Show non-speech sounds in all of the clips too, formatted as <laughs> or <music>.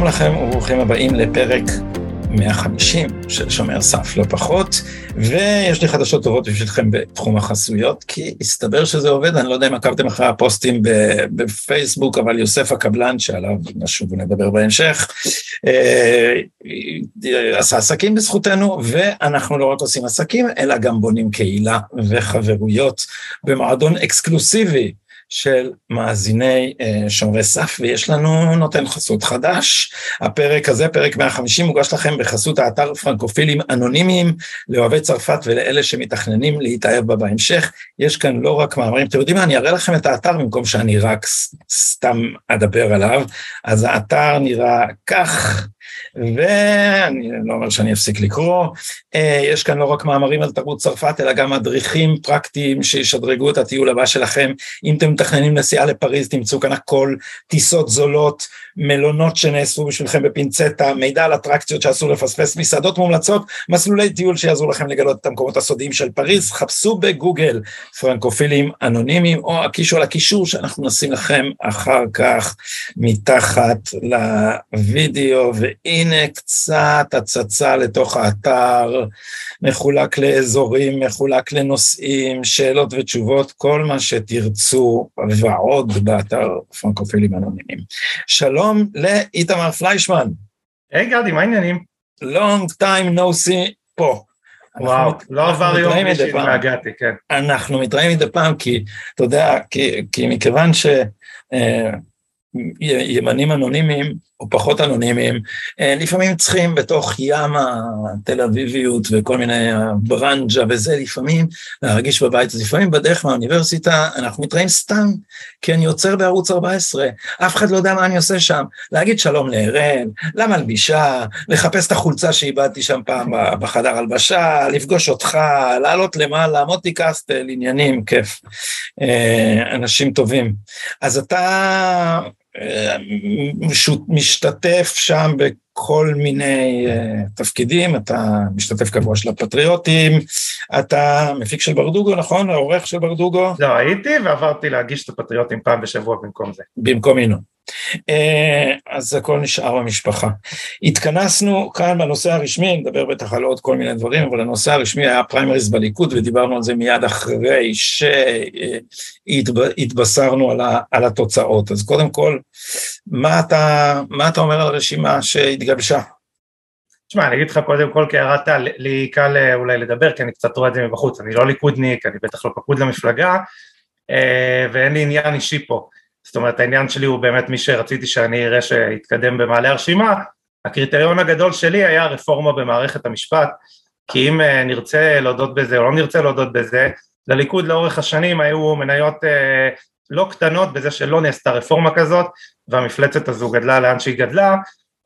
שלום לכם וברוכים הבאים לפרק 150 של שומר סף, לא פחות, ויש לי חדשות טובות בשבילכם בתחום החסויות, כי הסתבר שזה עובד, אני לא יודע אם עקבתם אחרי הפוסטים בפייסבוק, אבל יוסף הקבלן, שעליו נשוב ונדבר בהמשך, אה, עשה עסקים בזכותנו, ואנחנו לא רק עושים עסקים, אלא גם בונים קהילה וחברויות במועדון אקסקלוסיבי. של מאזיני uh, שומרי סף, ויש לנו נותן חסות חדש. הפרק הזה, פרק 150, מוגש לכם בחסות האתר פרנקופילים אנונימיים לאוהבי צרפת ולאלה שמתכננים להתאהב בה בהמשך. יש כאן לא רק מאמרים, אתם יודעים מה, אני אראה לכם את האתר במקום שאני רק סתם אדבר עליו. אז האתר נראה כך. ואני לא אומר שאני אפסיק לקרוא, אה, יש כאן לא רק מאמרים על תרבות צרפת, אלא גם מדריכים פרקטיים שישדרגו את הטיול הבא שלכם. אם אתם מתכננים נסיעה לפריז, תמצאו כאן הכל, טיסות זולות, מלונות שנאספו בשבילכם בפינצטה, מידע על אטרקציות שאסור לפספס, מסעדות מומלצות, מסלולי טיול שיעזרו לכם לגלות את המקומות הסודיים של פריז, חפשו בגוגל פרנקופילים אנונימיים, או הקישו על הקישור שאנחנו נשים לכם אחר כך מתחת לוידאו, והנה קצת הצצה לתוך האתר, מחולק לאזורים, מחולק לנושאים, שאלות ותשובות, כל מה שתרצו ועוד באתר פרנקופילים אנונימיים. שלום. לאיתמר פליישמן. היי hey, גדי, מה העניינים? long time no see פה. וואו, לא עבר יום בלי שהגעתי, כן. אנחנו מתראים מדי פעם כי, אתה יודע, כי, כי מכיוון ש... אה, ימנים אנונימיים או פחות אנונימיים, אה, לפעמים צריכים בתוך ים התל אביביות וכל מיני ברנג'ה וזה, לפעמים להרגיש בבית, אז לפעמים בדרך מהאוניברסיטה אנחנו מתראים סתם, כי אני עוצר בערוץ 14, אף אחד לא יודע מה אני עושה שם, להגיד שלום לאראל, למלבישה, לחפש את החולצה שאיבדתי שם פעם בחדר הלבשה, לפגוש אותך, לעלות למעלה, מוטי קסטל, עניינים, כיף, אה, אנשים טובים. אז אתה משתתף שם בכל מיני uh, תפקידים, אתה משתתף קבוע של הפטריוטים, אתה מפיק של ברדוגו, נכון? העורך של ברדוגו? לא, הייתי ועברתי להגיש את הפטריוטים פעם בשבוע במקום זה. במקום ינון. אה, אז הכל נשאר במשפחה. התכנסנו כאן בנושא הרשמי, נדבר בטח על עוד כל מיני דברים, אבל הנושא הרשמי היה פריימריז בליכוד, ודיברנו על זה מיד אחרי שהתבשרנו על, על התוצאות. אז קודם כל, מה אתה, מה אתה אומר על הרשימה שהתגבשה? תשמע, אני אגיד לך קודם כל כהערת לי קל אה, אולי לדבר, כי אני קצת רואה את זה מבחוץ, אני לא ליכודניק, אני בטח לא פקוד למפלגה, אה, ואין לי עניין אישי פה. זאת אומרת העניין שלי הוא באמת מי שרציתי שאני אראה שיתקדם במעלה הרשימה, הקריטריון הגדול שלי היה רפורמה במערכת המשפט, כי אם אה, נרצה להודות בזה או לא נרצה להודות בזה, לליכוד לאורך השנים היו מניות אה, לא קטנות בזה שלא נעשתה רפורמה כזאת והמפלצת הזו גדלה לאן שהיא גדלה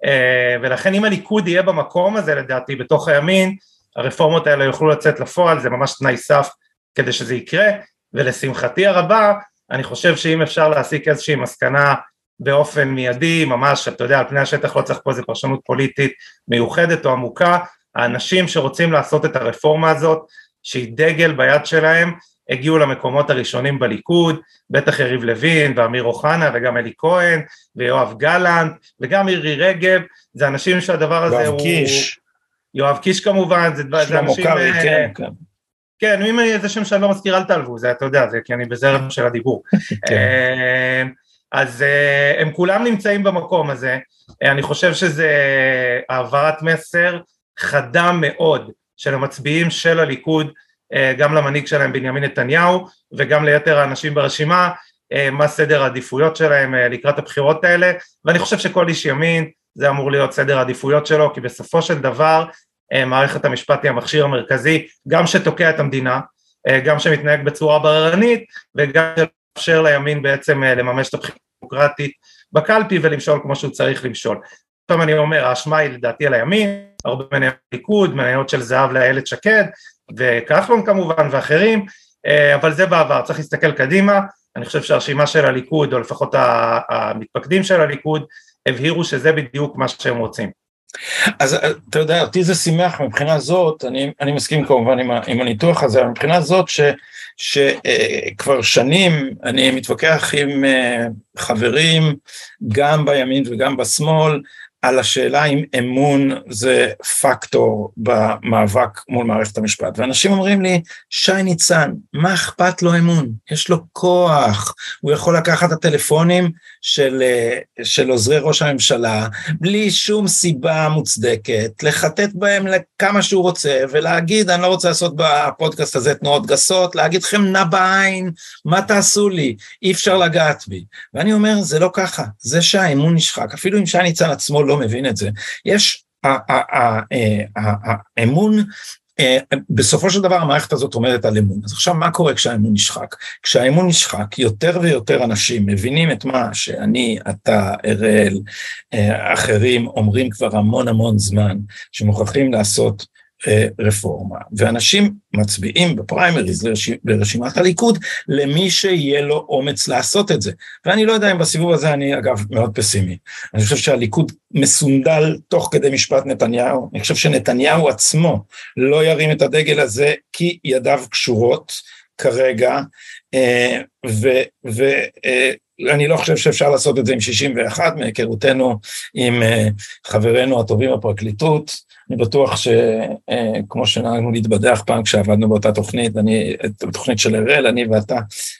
אה, ולכן אם הליכוד יהיה במקום הזה לדעתי בתוך הימין הרפורמות האלה יוכלו לצאת לפועל זה ממש תנאי סף כדי שזה יקרה ולשמחתי הרבה אני חושב שאם אפשר להסיק איזושהי מסקנה באופן מיידי, ממש, אתה יודע, על פני השטח לא צריך פה איזה פרשנות פוליטית מיוחדת או עמוקה, האנשים שרוצים לעשות את הרפורמה הזאת, שהיא דגל ביד שלהם, הגיעו למקומות הראשונים בליכוד, בטח יריב לוין ואמיר אוחנה וגם אלי כהן ויואב גלנט וגם מירי רגב, זה אנשים שהדבר הזה הוא... יואב קיש. יואב קיש כמובן, זה, זה אנשים... שלמה קרעי, אה, כן, כן. כן, אם איזה שם שאני לא מזכיר אל תעלבו, זה אתה יודע, זה כי אני בזרם של הדיבור. <laughs> כן. אה, אז אה, הם כולם נמצאים במקום הזה, אה, אני חושב שזה העברת מסר חדה מאוד של המצביעים של הליכוד, גם למנהיג שלהם בנימין נתניהו וגם ליתר האנשים ברשימה, מה סדר העדיפויות שלהם לקראת הבחירות האלה, ואני חושב שכל איש ימין זה אמור להיות סדר העדיפויות שלו, כי בסופו של דבר אה, מערכת המשפט היא המכשיר המרכזי, גם שתוקע את המדינה, אה, גם שמתנהג בצורה בררנית וגם שמאפשר לימין בעצם אה, לממש את הבחירה הדמוקרטית בקלפי ולמשול כמו שהוא צריך למשול. פעם אני אומר, האשמה היא לדעתי על הימין, הרבה מניות ליכוד, מניות של זהב לאיילת שקד וכחלון כמובן ואחרים, אבל זה בעבר, צריך להסתכל קדימה, אני חושב שהרשימה של הליכוד, או לפחות המתפקדים של הליכוד, הבהירו שזה בדיוק מה שהם רוצים. אז אתה יודע, אותי זה שימח מבחינה זאת, אני, אני מסכים כמובן עם, עם הניתוח הזה, אבל מבחינה זאת שכבר שנים אני מתווכח עם אה, חברים, גם בימין וגם בשמאל, על השאלה אם אמון זה פקטור במאבק מול מערכת המשפט. ואנשים אומרים לי, שי ניצן, מה אכפת לו אמון? יש לו כוח, הוא יכול לקחת את הטלפונים של, של עוזרי ראש הממשלה, בלי שום סיבה מוצדקת, לחטט בהם לכמה שהוא רוצה, ולהגיד, אני לא רוצה לעשות בפודקאסט הזה תנועות גסות, להגיד לכם נע בעין, מה תעשו לי? אי אפשר לגעת בי. ואני אומר, זה לא ככה, זה שהאמון נשחק, אפילו אם שי ניצן עצמו לא מבין את זה, יש, האמון אה, בסופו של דבר המערכת הזאת עומדת על אמון. אז עכשיו מה קורה כשהאמון נשחק? כשהאמון נשחק, יותר ויותר אנשים מבינים את מה שאני, אתה, אראל, אה, אחרים אומרים כבר המון המון זמן, שמוכרחים לעשות רפורמה, ואנשים מצביעים בפריימריז ברשימת הליכוד למי שיהיה לו אומץ לעשות את זה. ואני לא יודע אם בסיבוב הזה אני אגב מאוד פסימי. אני חושב שהליכוד מסונדל תוך כדי משפט נתניהו, אני חושב שנתניהו עצמו לא ירים את הדגל הזה כי ידיו קשורות כרגע, אה, ואני אה, לא חושב שאפשר לעשות את זה עם 61 מהיכרותנו עם אה, חברינו הטובים בפרקליטות, אני בטוח שכמו אה, שנהגנו להתבדח פעם כשעבדנו באותה תוכנית, אני, בתוכנית של אראל, אני ואתה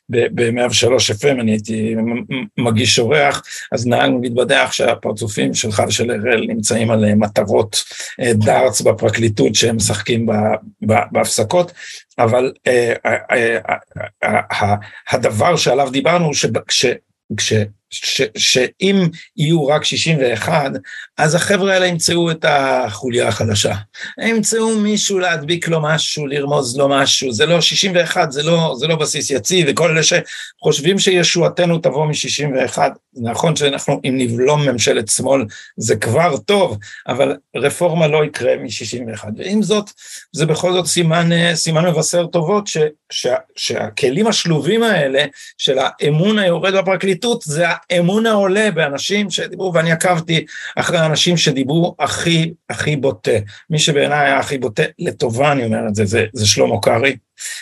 ב-103 FM, אני הייתי מגיש אורח, אז נהגנו להתבדח שהפרצופים שלך ושל אראל נמצאים על אה, מטרות אה, דארץ בפרקליטות שהם משחקים בהפסקות, אבל הדבר שעליו דיברנו, שאם יהיו רק 61, אז החבר'ה האלה ימצאו את החוליה החדשה. הם ימצאו מישהו להדביק לו משהו, לרמוז לו משהו, זה לא 61, זה לא, זה לא בסיס יציב, וכל אלה שחושבים שישועתנו תבוא מ-61, נכון שאנחנו, אם נבלום ממשלת שמאל, זה כבר טוב, אבל רפורמה לא יקרה מ-61. ועם זאת, זה בכל זאת סימן, סימן מבשר טובות, ש, שה, שהכלים השלובים האלה של האמון היורד בפרקליטות, זה האמון העולה באנשים שדיברו, ואני עקבתי אחרי האנשים שדיברו הכי הכי בוטה. מי שבעיניי היה הכי בוטה, לטובה אני אומר את זה, זה, זה שלמה קרעי,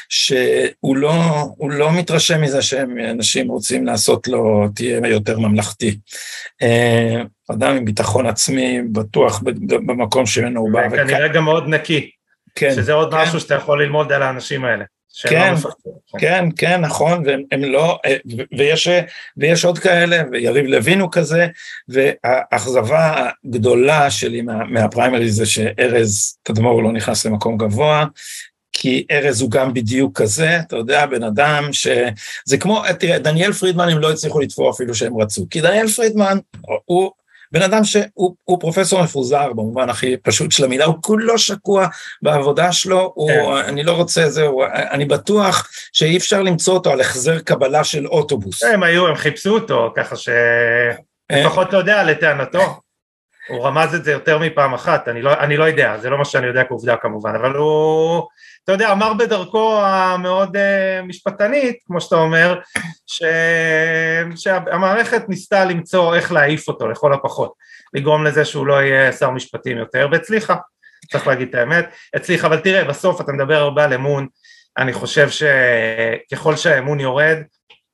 שהוא לא, לא מתרשם מזה שאנשים רוצים לעשות לו, תהיה יותר ממלכתי. אה, אדם עם ביטחון עצמי, בטוח במקום שממנו הוא בא. וכנראה גם מאוד נקי. כן. שזה עוד כן. משהו שאתה יכול ללמוד על האנשים האלה. כן, כן, כן, נכון, והם לא, אה, ויש, ויש עוד כאלה, ויריב לוין הוא כזה, והאכזבה הגדולה שלי מה, מהפריימריז זה שארז תדמור לא נכנס למקום גבוה, כי ארז הוא גם בדיוק כזה, אתה יודע, בן אדם ש... זה כמו, תראה, דניאל פרידמן הם לא הצליחו לתפור אפילו שהם רצו, כי דניאל פרידמן הוא בן אדם שהוא פרופסור מפוזר במובן הכי פשוט של המילה, הוא כולו שקוע בעבודה שלו, הוא, כן. אני לא רוצה, זהו, אני בטוח שאי אפשר למצוא אותו על החזר קבלה של אוטובוס. הם היו, הם חיפשו אותו, ככה שלפחות אתה יודע, לטענתו. הוא רמז את זה יותר מפעם אחת, אני לא, אני לא יודע, זה לא מה שאני יודע כעובדה כמובן, אבל הוא, אתה יודע, אמר בדרכו המאוד uh, משפטנית, כמו שאתה אומר, ש... שהמערכת ניסתה למצוא איך להעיף אותו לכל הפחות, לגרום לזה שהוא לא יהיה שר משפטים יותר, והצליחה, צריך להגיד את האמת, הצליחה, אבל תראה, בסוף אתה מדבר הרבה על אמון, אני חושב שככל שהאמון יורד,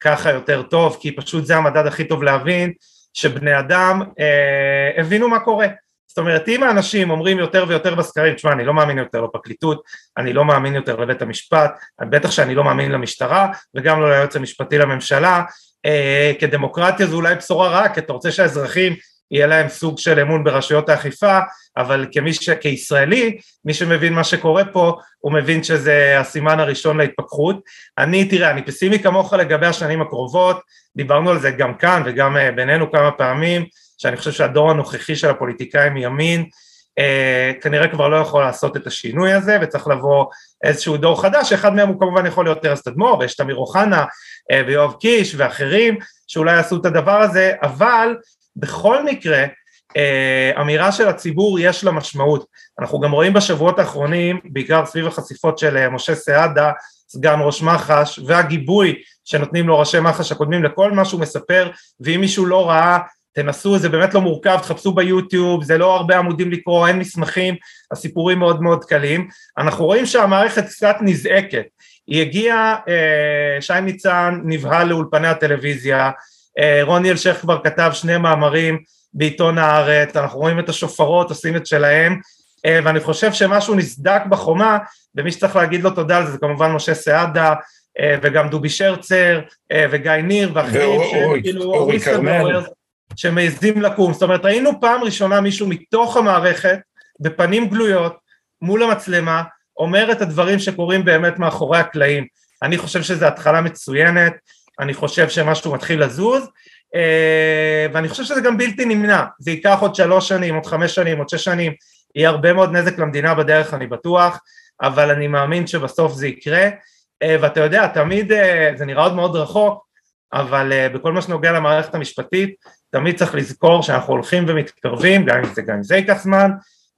ככה יותר טוב, כי פשוט זה המדד הכי טוב להבין שבני אדם אה, הבינו מה קורה. זאת אומרת, אם האנשים אומרים יותר ויותר בסקרים, תשמע, אני לא מאמין יותר לפרקליטות, אני לא מאמין יותר לבית המשפט, בטח שאני לא מאמין למשטרה, וגם לא ליועץ המשפטי לממשלה, אה, כדמוקרטיה זו אולי בשורה רעה, כי אתה רוצה שהאזרחים יהיה להם סוג של אמון ברשויות האכיפה, אבל כמי ש... כישראלי, מי שמבין מה שקורה פה, הוא מבין שזה הסימן הראשון להתפכחות. אני, תראה, אני פסימי כמוך לגבי השנים הקרובות, דיברנו על זה גם כאן וגם אה, בינינו כמה פעמים, שאני חושב שהדור הנוכחי של הפוליטיקאים מימין, אה, כנראה כבר לא יכול לעשות את השינוי הזה וצריך לבוא איזשהו דור חדש, אחד מהם הוא כמובן יכול להיות ארז תדמור ויש תמיר אוחנה אה, ויואב קיש ואחרים שאולי יעשו את הדבר הזה, אבל בכל מקרה אה, אמירה של הציבור יש לה משמעות, אנחנו גם רואים בשבועות האחרונים, בעיקר סביב החשיפות של אה, משה סעדה, סגן ראש מח"ש, והגיבוי שנותנים לו ראשי מח"ש הקודמים לכל מה שהוא מספר, ואם מישהו לא ראה תנסו, זה באמת לא מורכב, תחפשו ביוטיוב, זה לא הרבה עמודים לקרוא, אין מסמכים, הסיפורים מאוד מאוד קלים. אנחנו רואים שהמערכת קצת נזעקת. היא הגיעה, אה, שי ניצן נבהל לאולפני הטלוויזיה, רוני אלשיך כבר כתב שני מאמרים בעיתון הארץ, אנחנו רואים את השופרות עושים את שלהם, ואני חושב שמשהו נסדק בחומה, ומי שצריך להגיד לו תודה על זה זה כמובן משה סעדה, וגם דובי שרצר, וגיא ניר, ואחרים, אורי כרמל, שמעזים לקום, זאת אומרת ראינו פעם ראשונה מישהו מתוך המערכת, בפנים גלויות, מול המצלמה, אומר את הדברים שקורים באמת מאחורי הקלעים. אני חושב שזו התחלה מצוינת, אני חושב שמשהו מתחיל לזוז, אה, ואני חושב שזה גם בלתי נמנע, זה ייקח עוד שלוש שנים, עוד חמש שנים, עוד שש שנים, יהיה הרבה מאוד נזק למדינה בדרך, אני בטוח, אבל אני מאמין שבסוף זה יקרה, אה, ואתה יודע, תמיד, אה, זה נראה עוד מאוד רחוק, אבל בכל מה שנוגע למערכת המשפטית, תמיד צריך לזכור שאנחנו הולכים ומתקרבים, גם אם זה, גם אם זה ייקח זמן,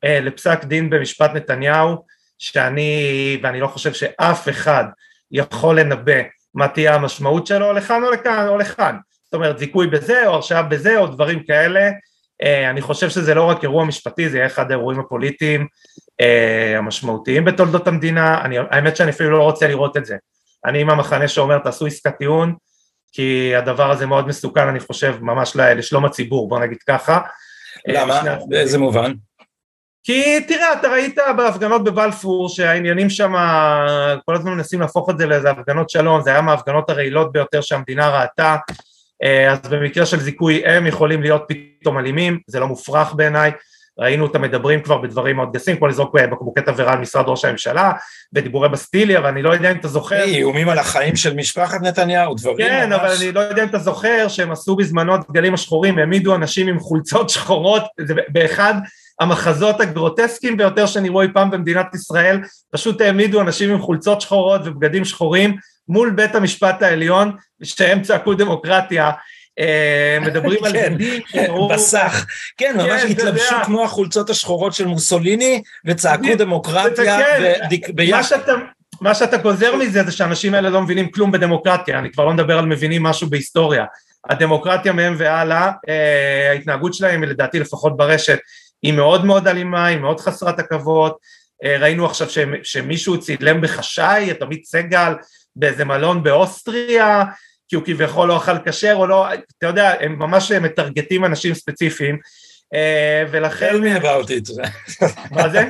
לפסק דין במשפט נתניהו, שאני, ואני לא חושב שאף אחד יכול לנבא מה תהיה המשמעות שלו לכאן או לכאן או לכאן, זאת אומרת זיכוי בזה או הרשעה בזה או דברים כאלה, אה, אני חושב שזה לא רק אירוע משפטי, זה יהיה אחד האירועים הפוליטיים אה, המשמעותיים בתולדות המדינה, אני, האמת שאני אפילו לא רוצה לראות את זה, אני עם המחנה שאומר תעשו עסקת טיעון, כי הדבר הזה מאוד מסוכן אני חושב ממש לשלום הציבור, בוא נגיד ככה. למה? באיזה מובן? כי תראה, אתה ראית בהפגנות בבלפור שהעניינים שם, כל הזמן מנסים להפוך את זה לאיזה הפגנות שלום, זה היה מההפגנות הרעילות ביותר שהמדינה ראתה, אה, אז במקרה של זיכוי הם יכולים להיות פתאום אלימים, זה לא מופרך בעיניי, ראינו אותם מדברים כבר בדברים מאוד גסים, כמו לזרוק בקבוקי תבערה על משרד ראש הממשלה, בדיבורי בסטיליה, ואני לא יודע אם אתה זוכר... איומים על החיים של משפחת נתניהו, דברים כן, ממש... כן, אבל אני לא יודע אם אתה זוכר שהם עשו בזמנו את דגלים השחורים, העמידו אנשים עם חולצות שחורות, זה באחד המחזות הגרוטסקיים ביותר שנראו אי פעם במדינת ישראל, פשוט העמידו אנשים עם חולצות שחורות ובגדים שחורים מול בית המשפט העליון, שהם צעקו דמוקרטיה, אה, מדברים על <laughs> כן, בסך, כן, ממש כן, התלבשו כמו החולצות השחורות של מוסוליני, וצעקו דמוקרטיה ביחד. מה שאתה גוזר מזה זה שהאנשים האלה לא מבינים כלום בדמוקרטיה, אני כבר לא מדבר על מבינים משהו בהיסטוריה. הדמוקרטיה מהם והלאה, אה, ההתנהגות שלהם לדעתי לפחות ברשת היא מאוד מאוד אלימה, היא מאוד חסרת עכבות, אה, ראינו עכשיו שמישהו צילם בחשאי את עמית סגל באיזה מלון באוסטריה, כי הוא כביכול לא אכל כשר או לא, אתה יודע, הם ממש מטרגטים אנשים ספציפיים, אה, ולכן... tell me about it. מה זה?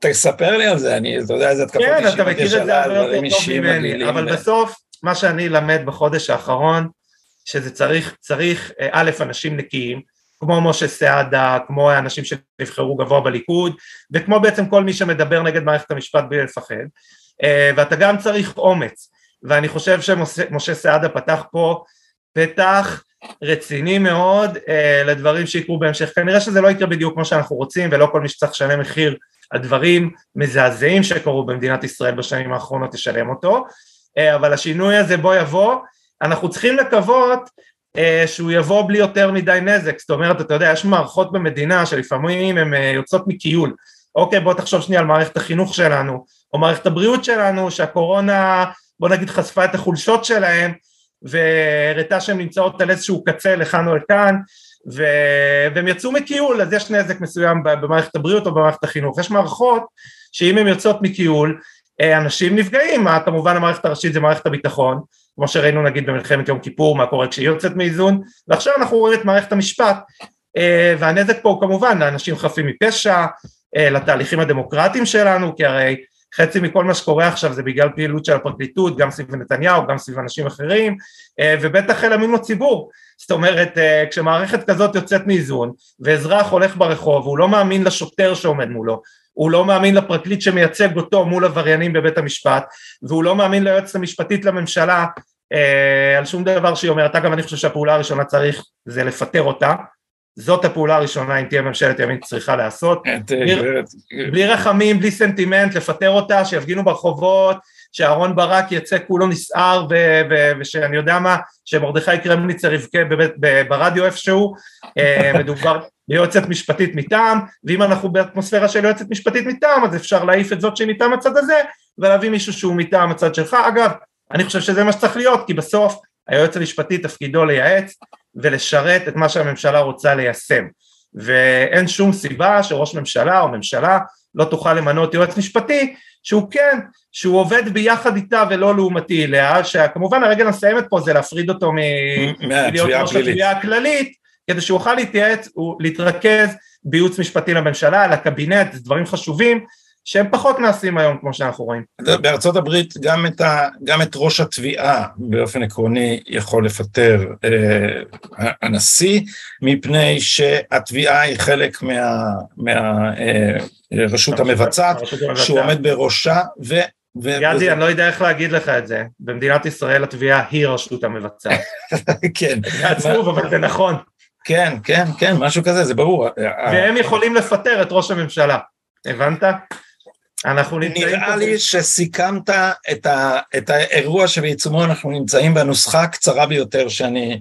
תספר לי על זה, אני, אתה יודע איזה התקפות אישיות כן, אתה מכיר את זה הרבה יותר טוב ממני, אבל בסוף, מה שאני למד בחודש האחרון, שזה צריך, צריך אה, א', אנשים נקיים, כמו משה סעדה, כמו האנשים שנבחרו גבוה בליכוד, וכמו בעצם כל מי שמדבר נגד מערכת המשפט בלי לפחד, אה, ואתה גם צריך אומץ, ואני חושב שמשה סעדה פתח פה פתח רציני מאוד אה, לדברים שיקרו בהמשך, כנראה שזה לא יקרה בדיוק כמו שאנחנו רוצים, ולא כל מי שצריך לשלם מחיר על דברים מזעזעים שקרו במדינת ישראל בשנים האחרונות ישלם אותו, אה, אבל השינוי הזה בוא יבוא, אנחנו צריכים לקוות שהוא יבוא בלי יותר מדי נזק, זאת אומרת, אתה יודע, יש מערכות במדינה שלפעמים הן אה, יוצאות מכיול, אוקיי, בוא תחשוב שנייה על מערכת החינוך שלנו, או מערכת הבריאות שלנו, שהקורונה, בוא נגיד, חשפה את החולשות שלהם, והראתה שהן נמצאות על איזשהו קצה לכאן או לכאן, ו... והם יצאו מכיול, אז יש נזק מסוים במערכת הבריאות או במערכת החינוך. יש מערכות שאם הן יוצאות מכיול, אה, אנשים נפגעים, כמובן המערכת הראשית זה מערכת הביטחון, כמו שראינו נגיד במלחמת יום כיפור, מה קורה כשהיא יוצאת מאיזון, ועכשיו אנחנו רואים את מערכת המשפט, אה, והנזק פה הוא כמובן לאנשים חפים מפשע, אה, לתהליכים הדמוקרטיים שלנו, כי הרי חצי מכל מה שקורה עכשיו זה בגלל פעילות של הפרקליטות, גם סביב נתניהו, גם סביב אנשים אחרים, אה, ובטח אל אמון הציבור. זאת אומרת, כשמערכת כזאת יוצאת מאיזון, ואזרח הולך ברחוב, והוא לא מאמין לשוטר שעומד מולו, הוא לא מאמין לפרקליט שמייצג אותו מול עבריינים בבית המשפט, והוא לא מאמין ליועצת המשפטית לממשלה אה, על שום דבר שהיא אומרת, אגב אני חושב שהפעולה הראשונה צריך זה לפטר אותה, זאת הפעולה הראשונה אם תהיה ממשלת ימין צריכה לעשות, אה, בלי, בלי רחמים, בלי סנטימנט, לפטר אותה, שיפגינו ברחובות, שאהרון ברק יצא כולו נסער ושאני יודע מה, שמרדכי קרמניצר יבכה ברדיו איפשהו, אה, מדובר ביועצת משפטית מטעם, ואם אנחנו באטמוספירה של יועצת משפטית מטעם אז אפשר להעיף את זאת שהיא מטעם הצד הזה ולהביא מישהו שהוא מטעם הצד שלך, אגב אני חושב שזה מה שצריך להיות כי בסוף היועץ המשפטי תפקידו לייעץ ולשרת את מה שהממשלה רוצה ליישם. ואין שום סיבה שראש ממשלה או ממשלה לא תוכל למנות יועץ משפטי שהוא כן, שהוא עובד ביחד איתה ולא לעומתי אליה, שכמובן הרגל המסיימת פה זה להפריד אותו מלהיות ראש התביעה הכללית, כדי שהוא יוכל להתייעץ, להתרכז בייעוץ משפטי לממשלה, לקבינט, דברים חשובים, שהם פחות נעשים היום כמו שאנחנו רואים. בארצות הברית גם את, ה, גם את ראש התביעה באופן עקרוני יכול לפטר אה, הנשיא, מפני שהתביעה היא חלק מהרשות מה, אה, המבצעת, שהוא עומד בראשה, ו... ו- ידי. אני לא יודע איך להגיד לך את זה, במדינת ישראל התביעה היא רשות המבצעת. <laughs> כן. זה עצוב, אבל זה נכון. כן, כן, כן, משהו כזה, זה ברור. והם יכולים לפטר את ראש הממשלה, הבנת? אנחנו נמצאים... נראה לי שסיכמת את, ה, את האירוע שבעיצומו אנחנו נמצאים בנוסחה הקצרה ביותר שאני,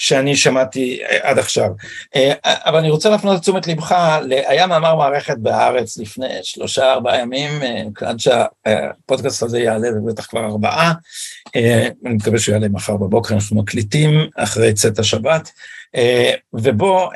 שאני שמעתי אה, עד עכשיו. אה, אבל אני רוצה להפנות את תשומת לבך, היה מאמר מערכת בהארץ לפני שלושה ארבעה ימים, אה, עד שהפודקאסט הזה יעלה, זה בטח כבר ארבעה, אני מקווה שהוא יעלה מחר בבוקר, אנחנו מקליטים אחרי צאת השבת, ובו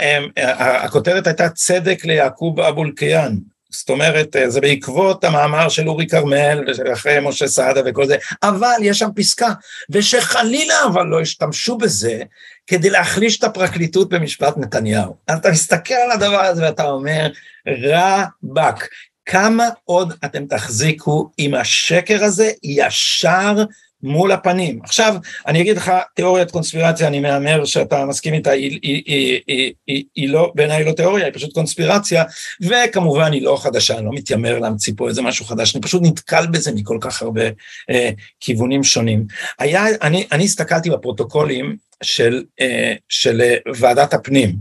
הכותרת הייתה צדק ליעקוב אבו אלקיעאן, זאת אומרת, זה בעקבות המאמר של אורי כרמל, אחרי משה סעדה וכל זה, אבל יש שם פסקה, ושחלילה אבל לא השתמשו בזה כדי להחליש את הפרקליטות במשפט נתניהו. אז אתה מסתכל על הדבר הזה ואתה אומר, רבאק, כמה עוד אתם תחזיקו עם השקר הזה ישר מול הפנים. עכשיו, אני אגיד לך, תיאוריית קונספירציה, אני מהמר שאתה מסכים איתה, היא, היא, היא, היא, היא, היא לא, בעיניי לא תיאוריה, היא פשוט קונספירציה, וכמובן היא לא חדשה, אני לא מתיימר להמציא פה איזה משהו חדש, אני פשוט נתקל בזה מכל כך הרבה אה, כיוונים שונים. היה, אני, אני הסתכלתי בפרוטוקולים של, אה, של אה, ועדת הפנים,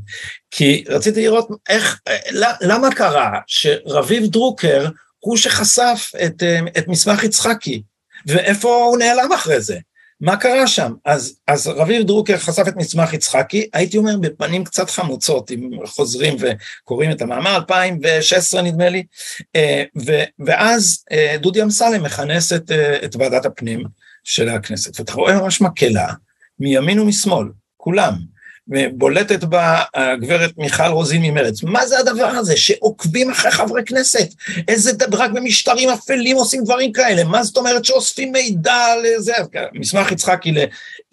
כי רציתי לראות איך, אה, למה קרה שרביב דרוקר הוא שחשף את, את מסמך יצחקי, ואיפה הוא נעלם אחרי זה? מה קרה שם? אז, אז רביב דרוקר חשף את מסמך יצחקי, הייתי אומר בפנים קצת חמוצות, אם חוזרים וקוראים את המאמר, 2016 נדמה לי, אה, ו, ואז אה, דודי אמסלם מכנס את, אה, את ועדת הפנים של הכנסת, ואתה רואה ממש מקהלה, מימין ומשמאל, כולם, בולטת בה הגברת מיכל רוזין ממרץ. מה זה הדבר הזה שעוקבים אחרי חברי כנסת? איזה, רק במשטרים אפלים עושים דברים כאלה? מה זאת אומרת שאוספים מידע לזה? מסמך יצחקי,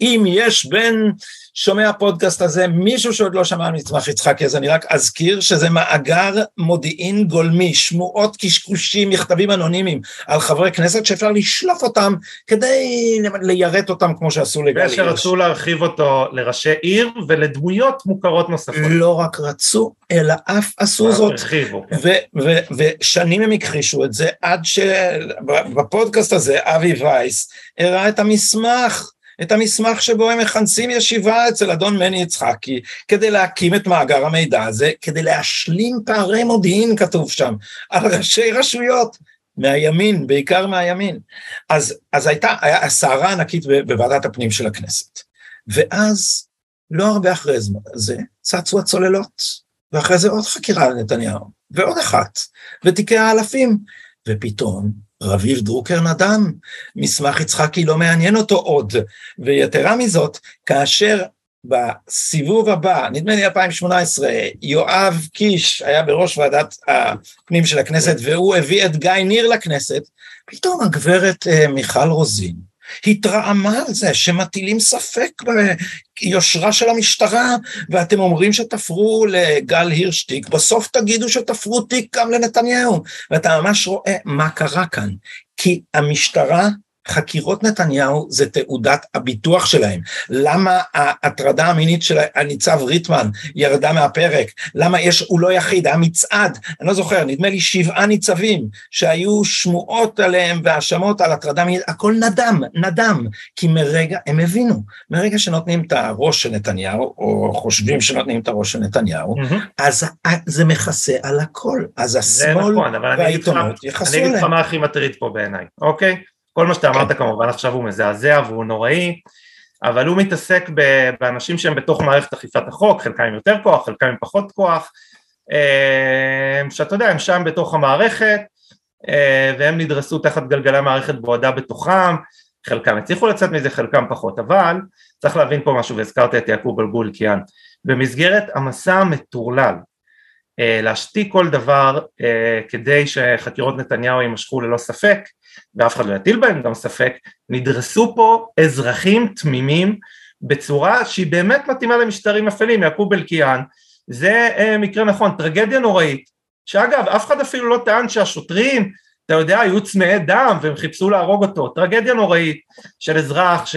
אם יש בין שומע הפודקאסט הזה, מישהו שעוד לא שמע על מצמח יצחקי, אז אני רק אזכיר שזה מאגר מודיעין גולמי, שמועות, קשקושים, מכתבים אנונימיים על חברי כנסת שאפשר לשלוף אותם כדי ליירט אותם כמו שעשו לגל הירש. ושרצו להרחיב אותו לראשי עיר ולדמויות מוכרות נוספות. לא רק רצו, אלא אף עשו זאת. הרחיבו, כן. ושנים הם הכחישו את זה, עד שבפודקאסט הזה אבי וייס הראה את המסמך את המסמך שבו הם מכנסים ישיבה אצל אדון מני יצחקי, כדי להקים את מאגר המידע הזה, כדי להשלים פערי מודיעין, כתוב שם, על ראשי רשויות. מהימין, בעיקר מהימין. אז, אז הייתה סערה ענקית בוועדת הפנים של הכנסת. ואז, לא הרבה אחרי זה, צצו הצוללות, ואחרי זה עוד חקירה על נתניהו, ועוד אחת, ותיקי האלפים, ופתאום רביב דרוקר נדם, מסמך יצחקי לא מעניין אותו עוד, ויתרה מזאת, כאשר בסיבוב הבא, נדמה לי 2018, יואב קיש היה בראש ועדת הפנים של הכנסת והוא הביא את גיא ניר לכנסת, פתאום הגברת אה, מיכל רוזין התרעמה על זה שמטילים ספק ביושרה של המשטרה, ואתם אומרים שתפרו לגל הירשטיק, בסוף תגידו שתפרו תיק גם לנתניהו, ואתה ממש רואה מה קרה כאן, כי המשטרה חקירות נתניהו זה תעודת הביטוח שלהם. למה ההטרדה המינית של הניצב ריטמן ירדה מהפרק? למה יש, הוא לא יחיד, היה מצעד, אני לא זוכר, נדמה לי שבעה ניצבים שהיו שמועות עליהם והאשמות על הטרדה מינית, הכל נדם, נדם, כי מרגע, הם הבינו, מרגע שנותנים את הראש של נתניהו, או חושבים שנותנים את הראש של נתניהו, mm-hmm. אז זה מכסה על הכל, אז השמאל נכון, והעיתונות יכסו עליהם. אני אגיד לך מה הכי מטריד פה בעיניי, אוקיי? כל מה שאתה אמרת כמובן עכשיו הוא מזעזע והוא נוראי, אבל הוא מתעסק באנשים שהם בתוך מערכת אכיפת החוק, חלקם עם יותר כוח, חלקם עם פחות כוח, אה, שאתה יודע, הם שם בתוך המערכת, אה, והם נדרסו תחת גלגלי המערכת בועדה בתוכם, חלקם הצליחו לצאת מזה, חלקם פחות, אבל צריך להבין פה משהו, והזכרת את יעקוב בלבול קיאן, במסגרת המסע המטורלל להשתיק כל דבר כדי שחקירות נתניהו יימשכו ללא ספק ואף אחד לא יטיל בהם גם ספק, נדרסו פה אזרחים תמימים בצורה שהיא באמת מתאימה למשטרים אפלים, יעקוב אלקיעאן, זה מקרה נכון, טרגדיה נוראית, שאגב אף אחד אפילו לא טען שהשוטרים אתה יודע, היו צמאי דם והם חיפשו להרוג אותו, טרגדיה נוראית של אזרח ש...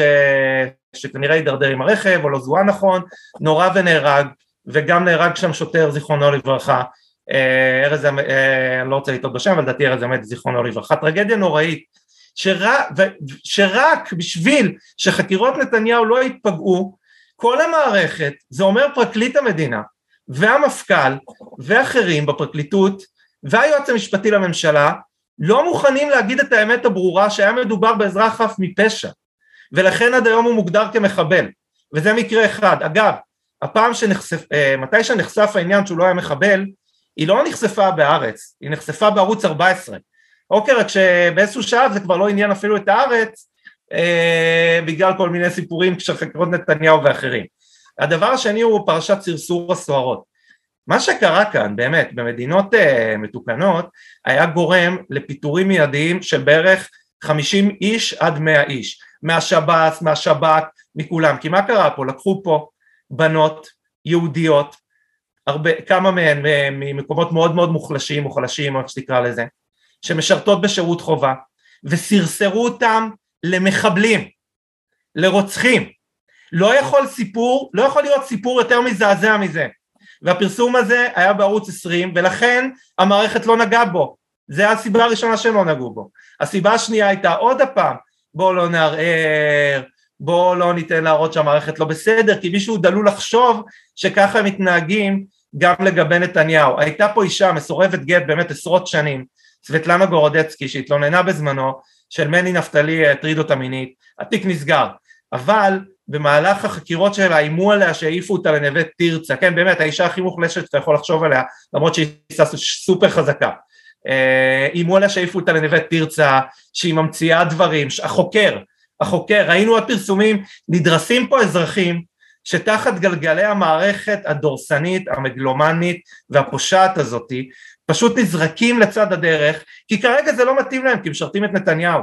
שכנראה הידרדר עם הרכב או לא זוהה נכון, נורא ונהרג, וגם נהרג שם שוטר זיכרונו לברכה, אה, ארז, אה, אני לא רוצה לטעות בשם, אבל לדעתי ארז אמת זיכרונו לברכה, טרגדיה נוראית, שרק, שרק בשביל שחקירות נתניהו לא יתפגעו, כל המערכת, זה אומר פרקליט המדינה והמפכ"ל ואחרים בפרקליטות והיועץ המשפטי לממשלה לא מוכנים להגיד את האמת הברורה שהיה מדובר באזרח חף מפשע ולכן עד היום הוא מוגדר כמחבל וזה מקרה אחד. אגב, הפעם שנחשף, אה, מתי שנחשף העניין שהוא לא היה מחבל, היא לא נחשפה בארץ, היא נחשפה בערוץ 14. אוקיי, רק שבאיזשהו שלב זה כבר לא עניין אפילו את הארץ אה, בגלל כל מיני סיפורים של חקרות נתניהו ואחרים. הדבר השני הוא פרשת סרסור הסוהרות. מה שקרה כאן באמת במדינות uh, מתוקנות היה גורם לפיטורים מיידיים של בערך 50 איש עד 100 איש מהשב"ס, מהשב"כ, מכולם כי מה קרה פה? לקחו פה בנות יהודיות הרבה, כמה מהן ממקומות מאוד מאוד מוחלשים או חלשים איך שתקרא לזה שמשרתות בשירות חובה וסרסרו אותם למחבלים, לרוצחים. לא יכול סיפור, לא יכול להיות סיפור יותר מזעזע מזה. והפרסום הזה היה בערוץ 20 ולכן המערכת לא נגעה בו, זה הסיבה הראשונה שהם לא נגעו בו. הסיבה השנייה הייתה עוד הפעם, בואו לא נערער, בואו לא ניתן להראות שהמערכת לא בסדר, כי מישהו דלול לחשוב שככה הם מתנהגים גם לגבי נתניהו. הייתה פה אישה מסורבת גט באמת עשרות שנים, סבטלנה גורודצקי שהתלוננה בזמנו של מני נפתלי הטריד אותה מינית, התיק נסגר, אבל במהלך החקירות שלה איימו עליה שהעיפו אותה לנווה תרצה, כן באמת האישה הכי מוחלשת שאתה יכול לחשוב עליה למרות שהיא סופר חזקה, אה, איימו עליה שהעיפו אותה לנווה תרצה, שהיא ממציאה דברים, החוקר, החוקר, ראינו עוד פרסומים, נדרסים פה אזרחים שתחת גלגלי המערכת הדורסנית, המגלומנית והפושעת הזאתי, פשוט נזרקים לצד הדרך, כי כרגע זה לא מתאים להם, כי משרתים את נתניהו,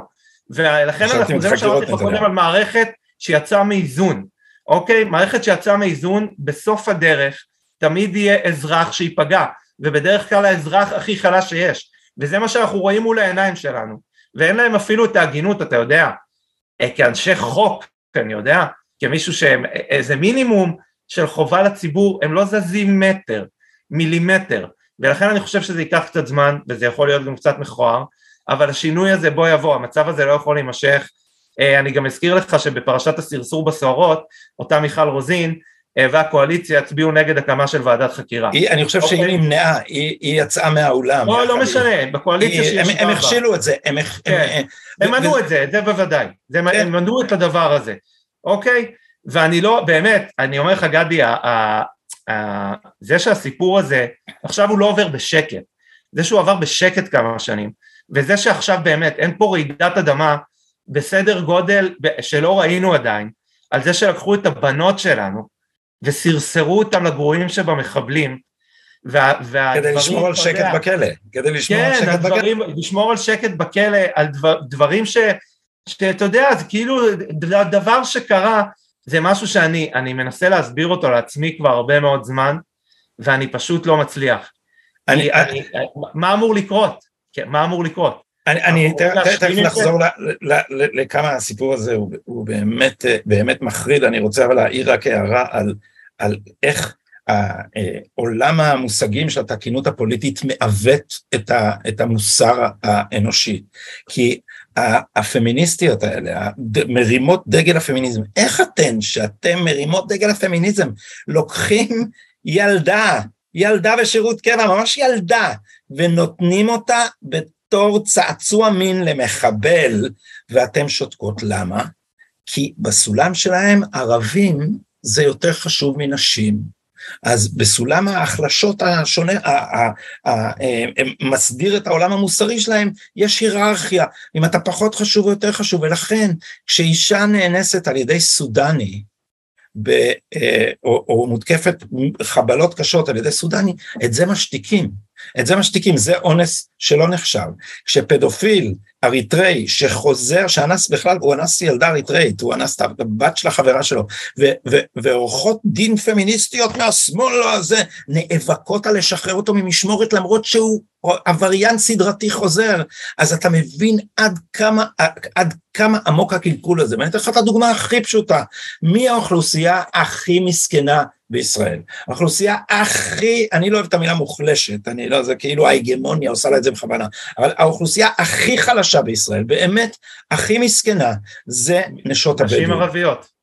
ולכן אנחנו, זה מה שאמרתי לך קודם על מערכת שיצאה מאיזון, אוקיי? מערכת שיצאה מאיזון בסוף הדרך תמיד יהיה אזרח שייפגע, ובדרך כלל האזרח הכי חלש שיש, וזה מה שאנחנו רואים מול העיניים שלנו, ואין להם אפילו את ההגינות, אתה יודע, אה, כאנשי חוק, אני יודע, כמישהו שהם, איזה מינימום של חובה לציבור, הם לא זזים מטר, מילימטר, ולכן אני חושב שזה ייקח קצת זמן, וזה יכול להיות גם קצת מכוער, אבל השינוי הזה בוא יבוא, המצב הזה לא יכול להימשך, אה, אני גם אזכיר לך שבפרשת הסרסור בסוהרות, אותה מיכל רוזין אה, והקואליציה הצביעו נגד הקמה של ועדת חקירה. היא, אני חושב שהיא אוקיי. נמנעה, היא, היא יצאה מהאולם. לא, לא משנה, בקואליציה שהיא ישבה הם הכשילו את זה. הם, כן. הם, הם מנעו את זה, זה בוודאי. זה, כן. הם מנעו את הדבר הזה, אוקיי? ואני לא, באמת, אני אומר לך גדי, ה, ה, ה, זה שהסיפור הזה, עכשיו הוא לא עובר בשקט. זה שהוא עבר בשקט כמה שנים, וזה שעכשיו באמת אין פה רעידת אדמה בסדר גודל שלא ראינו עדיין, על זה שלקחו את הבנות שלנו וסרסרו אותם לגרועים שבמחבלים, וה, כדי לשמור על שקט בכלא, כדי לשמור כן, על שקט הדברים, בכלא. לשמור על שקט בכלא, על דבר, דברים ש, שאתה יודע, זה כאילו דבר שקרה, זה משהו שאני מנסה להסביר אותו לעצמי כבר הרבה מאוד זמן, ואני פשוט לא מצליח. אני, אני, אני, מה אמור לקרות? כן, מה אמור לקרות? אני תכף נחזור לכמה הסיפור הזה הוא באמת באמת מחריד, אני רוצה אבל להעיר רק הערה על איך עולם המושגים של התקינות הפוליטית מעוות את המוסר האנושי, כי הפמיניסטיות האלה, מרימות דגל הפמיניזם, איך אתן שאתם מרימות דגל הפמיניזם לוקחים ילדה, ילדה בשירות קבע, ממש ילדה, ונותנים אותה בתור צעצוע מין למחבל, ואתם שותקות. למה? כי בסולם שלהם ערבים זה יותר חשוב מנשים. אז בסולם ההחלשות השונה, מסדיר את העולם המוסרי שלהם, יש היררכיה, אם אתה פחות חשוב או יותר חשוב, ולכן כשאישה נאנסת על ידי סודני, ב, אה, או, או מותקפת חבלות קשות על ידי סודני, את זה משתיקים. את זה משתיקים, זה אונס שלא נחשב. כשפדופיל אריתראי שחוזר, שאנס בכלל, הוא אנס ילדה אריתראית, הוא אנס את הבת של החברה שלו, ועורכות דין פמיניסטיות מהשמאל הזה, נאבקות על לשחרר אותו ממשמורת למרות שהוא עבריין סדרתי חוזר, אז אתה מבין עד כמה, עד כמה עמוק הקלקול הזה. ואני אתן לך את הדוגמה הכי פשוטה, מי האוכלוסייה הכי מסכנה בישראל. האוכלוסייה הכי, אני לא אוהב את המילה מוחלשת, אני לא, זה כאילו ההגמוניה עושה לה את זה בכוונה, אבל האוכלוסייה הכי חלשה בישראל, באמת הכי מסכנה, זה נשות הבדואים. נשים ערביות.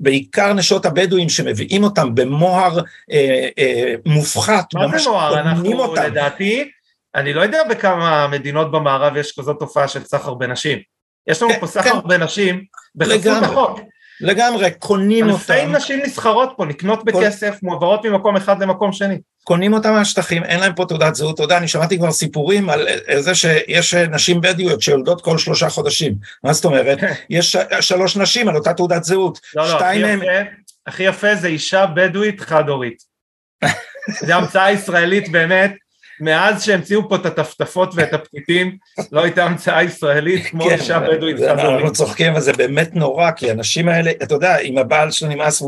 בעיקר נשות הבדואים שמביאים אותם במוהר אה, אה, מופחת, מה זה מוהר? אנחנו אותם. לדעתי, אני לא יודע בכמה מדינות במערב יש כזאת תופעה של סחר בנשים. יש לנו כן, פה סחר כן. בנשים בחסות החוק. לגמרי, קונים אותם. אלפי נשים נסחרות פה, נקנות בכסף, מועברות ממקום אחד למקום שני. קונים אותם מהשטחים, אין להם פה תעודת זהות, אתה יודע, אני שמעתי כבר סיפורים על זה שיש נשים בדואיות שיולדות כל שלושה חודשים. מה זאת אומרת? כן. יש שלוש נשים על אותה תעודת זהות. לא, לא, הכי יפה, הכי יפה זה אישה בדואית חד-הורית. <laughs> זו המצאה ישראלית באמת, מאז שהמציאו פה את הטפטפות ואת הפתיתים, לא הייתה המצאה ישראלית כמו כן, אישה בדואית חד אנחנו צוחקים, אבל זה באמת נורא, כי האנשים האלה, אתה יודע, אם הבעל שלו נמאס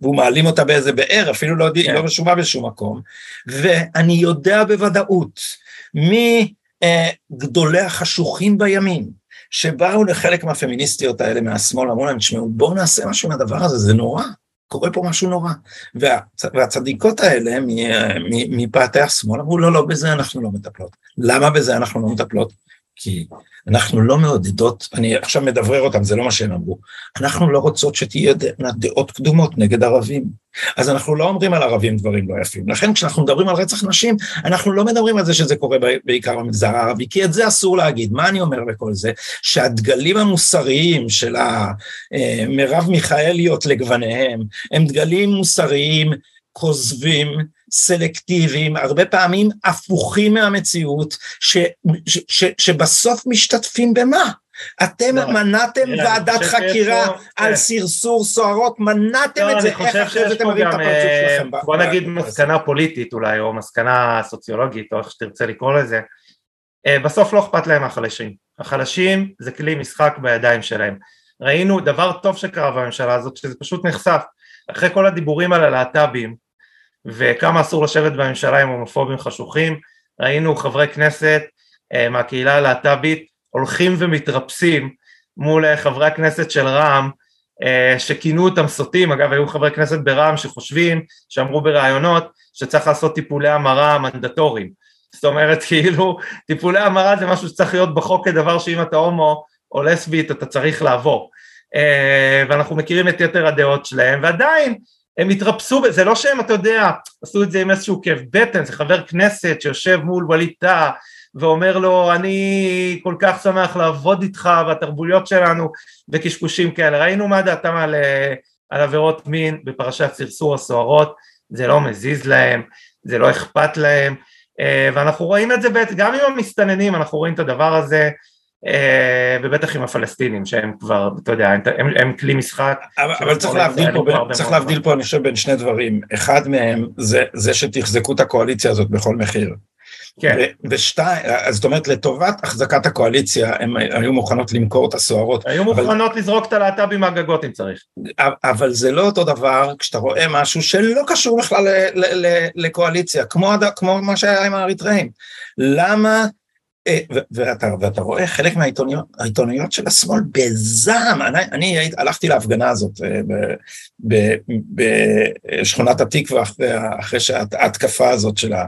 והוא מעלים אותה באיזה באר, אפילו לא, כן. לא רשומה בשום מקום, ואני יודע בוודאות, מגדולי החשוכים בימין, שבאו לחלק מהפמיניסטיות האלה מהשמאל, אמרו להם, תשמעו, בואו נעשה משהו מהדבר הזה, זה נורא. קורה פה משהו נורא. וה, והצדיקות האלה מפאתי השמאל אמרו, לא, לא, בזה אנחנו לא מטפלות. למה בזה אנחנו לא מטפלות? כי אנחנו לא מעודדות, אני עכשיו מדברר אותם, זה לא מה שהם אמרו, אנחנו לא רוצות שתהיה דעות קדומות נגד ערבים. אז אנחנו לא אומרים על ערבים דברים לא יפים. לכן כשאנחנו מדברים על רצח נשים, אנחנו לא מדברים על זה שזה קורה בעיקר במגזר הערבי, כי את זה אסור להגיד. מה אני אומר בכל זה? שהדגלים המוסריים של המרב אה, מיכאליות לגווניהם, הם דגלים מוסריים כוזבים, סלקטיביים, הרבה פעמים הפוכים מהמציאות, ש, ש, ש, שבסוף משתתפים במה? אתם לא, מנעתם ועדת חקירה על כן. סרסור סוהרות, מנעתם את זה, איך אחרי זה אתם מביאים את הפרצוף אה, שלכם? בוא נגיד מסקנה פוליטית אולי, או מסקנה סוציולוגית, או איך שתרצה לקרוא לזה. אה, בסוף לא אכפת להם החלשים. החלשים זה כלי משחק בידיים שלהם. ראינו דבר טוב שקרה בממשלה הזאת, שזה פשוט נחשף. אחרי כל הדיבורים על הלהט"בים, וכמה אסור לשבת בממשלה עם הומופובים חשוכים, ראינו חברי כנסת אה, מהקהילה הלהט"בית הולכים ומתרפסים מול אה, חברי הכנסת של רע"מ אה, שכינו אותם סוטים, אגב היו חברי כנסת ברע"מ שחושבים, שאמרו בראיונות שצריך לעשות טיפולי המרה מנדטוריים, זאת אומרת <laughs> כאילו טיפולי המרה זה משהו שצריך להיות בחוק כדבר שאם אתה הומו או לסבית אתה צריך לעבור. ואנחנו מכירים את יתר הדעות שלהם ועדיין הם התרפסו, זה לא שהם, אתה יודע, עשו את זה עם איזשהו כאב בטן, זה חבר כנסת שיושב מול ווליד טאה ואומר לו, אני כל כך שמח לעבוד איתך והתרבויות שלנו וקשקושים כאלה. ראינו מה דעתם על, על עבירות מין בפרשת סרסור הסוהרות, זה לא מזיז להם, זה לא אכפת להם, אה, ואנחנו רואים את זה גם עם המסתננים, אנחנו רואים את הדבר הזה, אה, ובטח עם הפלסטינים שהם כבר, אתה יודע, הם, הם כלי משחק. אבל, אבל צריך להבדיל פה, בין, צריך להבדיל פה אני חושב בין שני דברים, אחד מהם זה, זה שתחזקו את הקואליציה הזאת בכל מחיר. כן. ושתיים, זאת אומרת לטובת החזקת הקואליציה הם היו מוכנות למכור את הסוהרות. היו מוכנות אבל, לזרוק את הלהט"בים מהגגות אם צריך. אבל זה לא אותו דבר כשאתה רואה משהו שלא קשור בכלל לקואליציה, כמו, כמו מה שהיה עם האריתראים. למה אה, ואתה, ואתה רואה חלק מהעיתונאיות של השמאל בזעם, אני, אני הלכתי להפגנה הזאת אה, בשכונת התקווה אחרי, אחרי ההתקפה הזאת של, ה,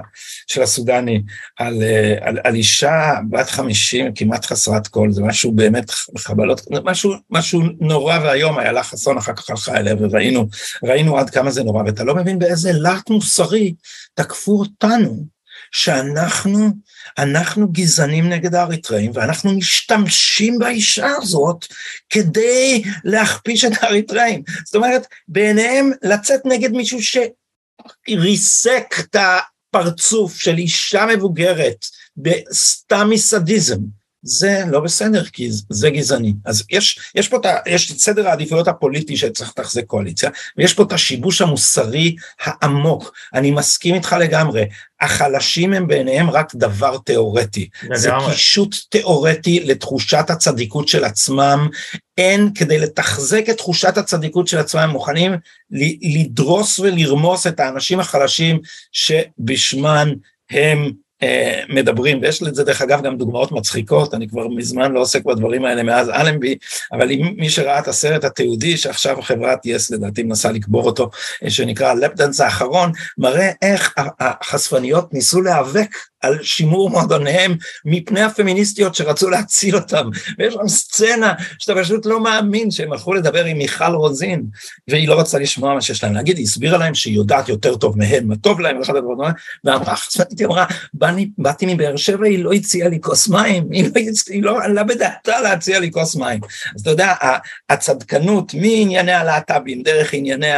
של הסודני על, אה, על, על אישה בת חמישים כמעט חסרת קול, זה משהו באמת חבלות, משהו, משהו נורא ואיום, איילה חסון אחר כך הלכה אליה וראינו עד כמה זה נורא, ואתה לא מבין באיזה להט מוסרי תקפו אותנו. שאנחנו אנחנו גזענים נגד האריתראים ואנחנו משתמשים באישה הזאת כדי להכפיש את האריתראים. זאת אומרת, בעיניהם לצאת נגד מישהו שריסק את הפרצוף של אישה מבוגרת בסתם מסדיזם, זה לא בסדר, כי זה גזעני. אז יש, יש פה את, יש את סדר העדיפויות הפוליטי שצריך לתחזק קואליציה, ויש פה את השיבוש המוסרי העמוק. אני מסכים איתך לגמרי, החלשים הם בעיניהם רק דבר תיאורטי. זה קישוט תיאורטי לתחושת הצדיקות של עצמם. אין, כדי לתחזק את תחושת הצדיקות של עצמם, הם מוכנים לדרוס ולרמוס את האנשים החלשים שבשמן הם מדברים, ויש לזה דרך אגב גם דוגמאות מצחיקות, אני כבר מזמן לא עוסק בדברים האלה מאז אלנבי, אבל מי שראה את הסרט התיעודי, שעכשיו חברת יס לדעתי מנסה לקבור אותו, אה, שנקרא לפדנס האחרון, מראה איך החשפניות ניסו להיאבק על שימור מועדוניהם מפני הפמיניסטיות שרצו להציל אותם. ויש שם סצנה שאתה פשוט לא מאמין שהם הלכו לדבר עם מיכל רוזין, והיא לא רצתה לשמוע מה שיש להם להגיד, היא הסבירה להם שהיא יודעת יותר טוב מהם, מה טוב להם, ואחת הדברים, ואמרה, היא אמרה, באתי מבאר שבע, היא לא הציעה לי כוס מים, היא לא, היא לא עלה בדעתה להציע לי כוס מים. אז אתה יודע, הצדקנות מענייני הלהט"בים, דרך ענייני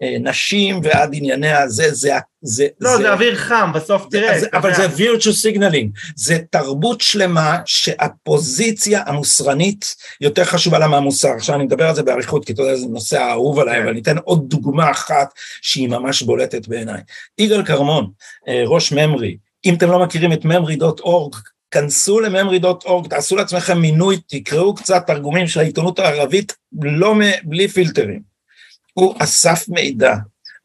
הנשים ועד ענייני הזה, זה זה, לא, זה, זה אוויר חם, בסוף תראה. זה, אבל זה virtue signaling, זה תרבות שלמה שהפוזיציה המוסרנית יותר חשובה לה מהמוסר. עכשיו אני מדבר על זה באריכות, כי אתה יודע, זה נושא האהוב עליי, כן. אבל אני אתן עוד דוגמה אחת שהיא ממש בולטת בעיניי. יגאל כרמון, אה, ראש ממרי, אם אתם לא מכירים את ממרי.org, כנסו לממרי.org, תעשו לעצמכם מינוי, תקראו קצת תרגומים של העיתונות הערבית, לא בלי פילטרים. הוא אסף מידע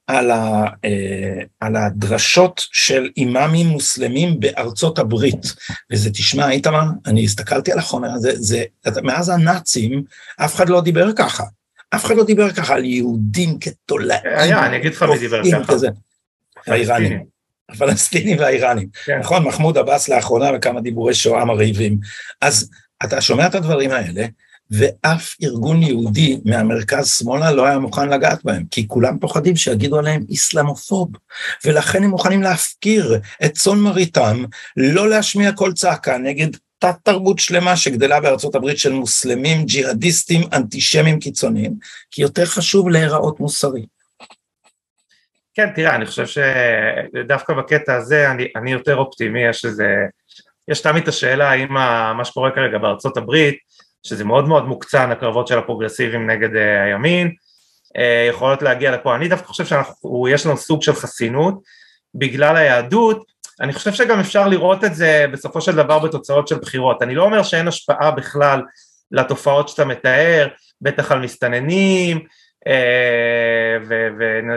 על, ה, אה, על הדרשות של אימאמים מוסלמים בארצות הברית. וזה, תשמע, איתמר, אני הסתכלתי על החומר הזה, זה, מאז הנאצים, אף אחד לא דיבר ככה. אף אחד לא דיבר ככה על יהודים כתולעים. היה, אני אגיד לך מי דיבר ככה. כזה. האיראנים. הפלסטינים והאיראנים. כן. נכון, מחמוד עבאס לאחרונה וכמה דיבורי שואה מרהיבים. אז אתה שומע את הדברים האלה, ואף ארגון יהודי מהמרכז שמאלה לא היה מוכן לגעת בהם, כי כולם פוחדים שיגידו עליהם איסלאמופוב, ולכן הם מוכנים להפקיר את צאן מרעיתם, לא להשמיע קול צעקה נגד תת תרבות שלמה שגדלה בארצות הברית של מוסלמים, ג'יהאדיסטים, אנטישמים קיצוניים, כי יותר חשוב להיראות מוסרי. כן, תראה, אני חושב שדווקא בקטע הזה אני, אני יותר אופטימי, יש איזה, יש תמיד את השאלה האם מה שקורה כרגע בארצות הברית, שזה מאוד מאוד מוקצן הקרבות של הפרוגרסיביים נגד אה, הימין, אה, יכולות להגיע לפה, אני דווקא חושב שיש לנו סוג של חסינות. בגלל היהדות, אני חושב שגם אפשר לראות את זה בסופו של דבר בתוצאות של בחירות, אני לא אומר שאין השפעה בכלל לתופעות שאתה מתאר, בטח על מסתננים, אה,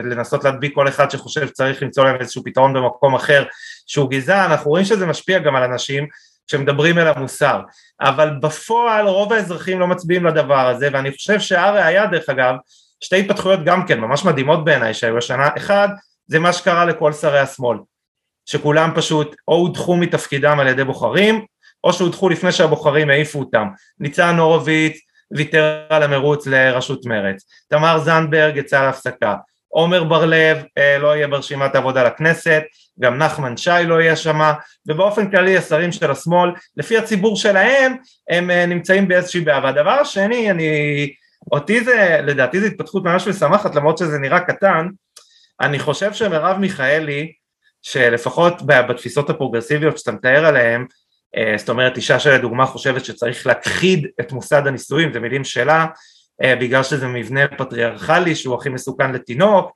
ולנסות להדביק כל אחד שחושב שצריך למצוא להם איזשהו פתרון במקום אחר שהוא גזען, אנחנו רואים שזה משפיע גם על אנשים שמדברים אל המוסר, אבל בפועל רוב האזרחים לא מצביעים לדבר הזה, ואני חושב שהראיה דרך אגב, שתי התפתחויות גם כן ממש מדהימות בעיניי שהיו השנה, אחד זה מה שקרה לכל שרי השמאל, שכולם פשוט או הודחו מתפקידם על ידי בוחרים, או שהודחו לפני שהבוחרים העיפו אותם, ניצן הורוביץ ויתר על המרוץ לראשות מרצ, תמר זנדברג יצאה להפסקה, עומר בר לב אה, לא יהיה ברשימת העבודה לכנסת, גם נחמן שי לא יהיה שמה, ובאופן כללי השרים של השמאל, לפי הציבור שלהם, הם אה, נמצאים באיזושהי בעיה. והדבר השני, אני, אותי זה, לדעתי זו התפתחות ממש משמחת, למרות שזה נראה קטן, אני חושב שמרב מיכאלי, שלפחות בתפיסות הפרוגרסיביות שאתה מתאר עליהן, אה, זאת אומרת אישה שלדוגמה חושבת שצריך להכחיד את מוסד הנישואים, זה מילים שלה, בגלל שזה מבנה פטריארכלי שהוא הכי מסוכן לתינוק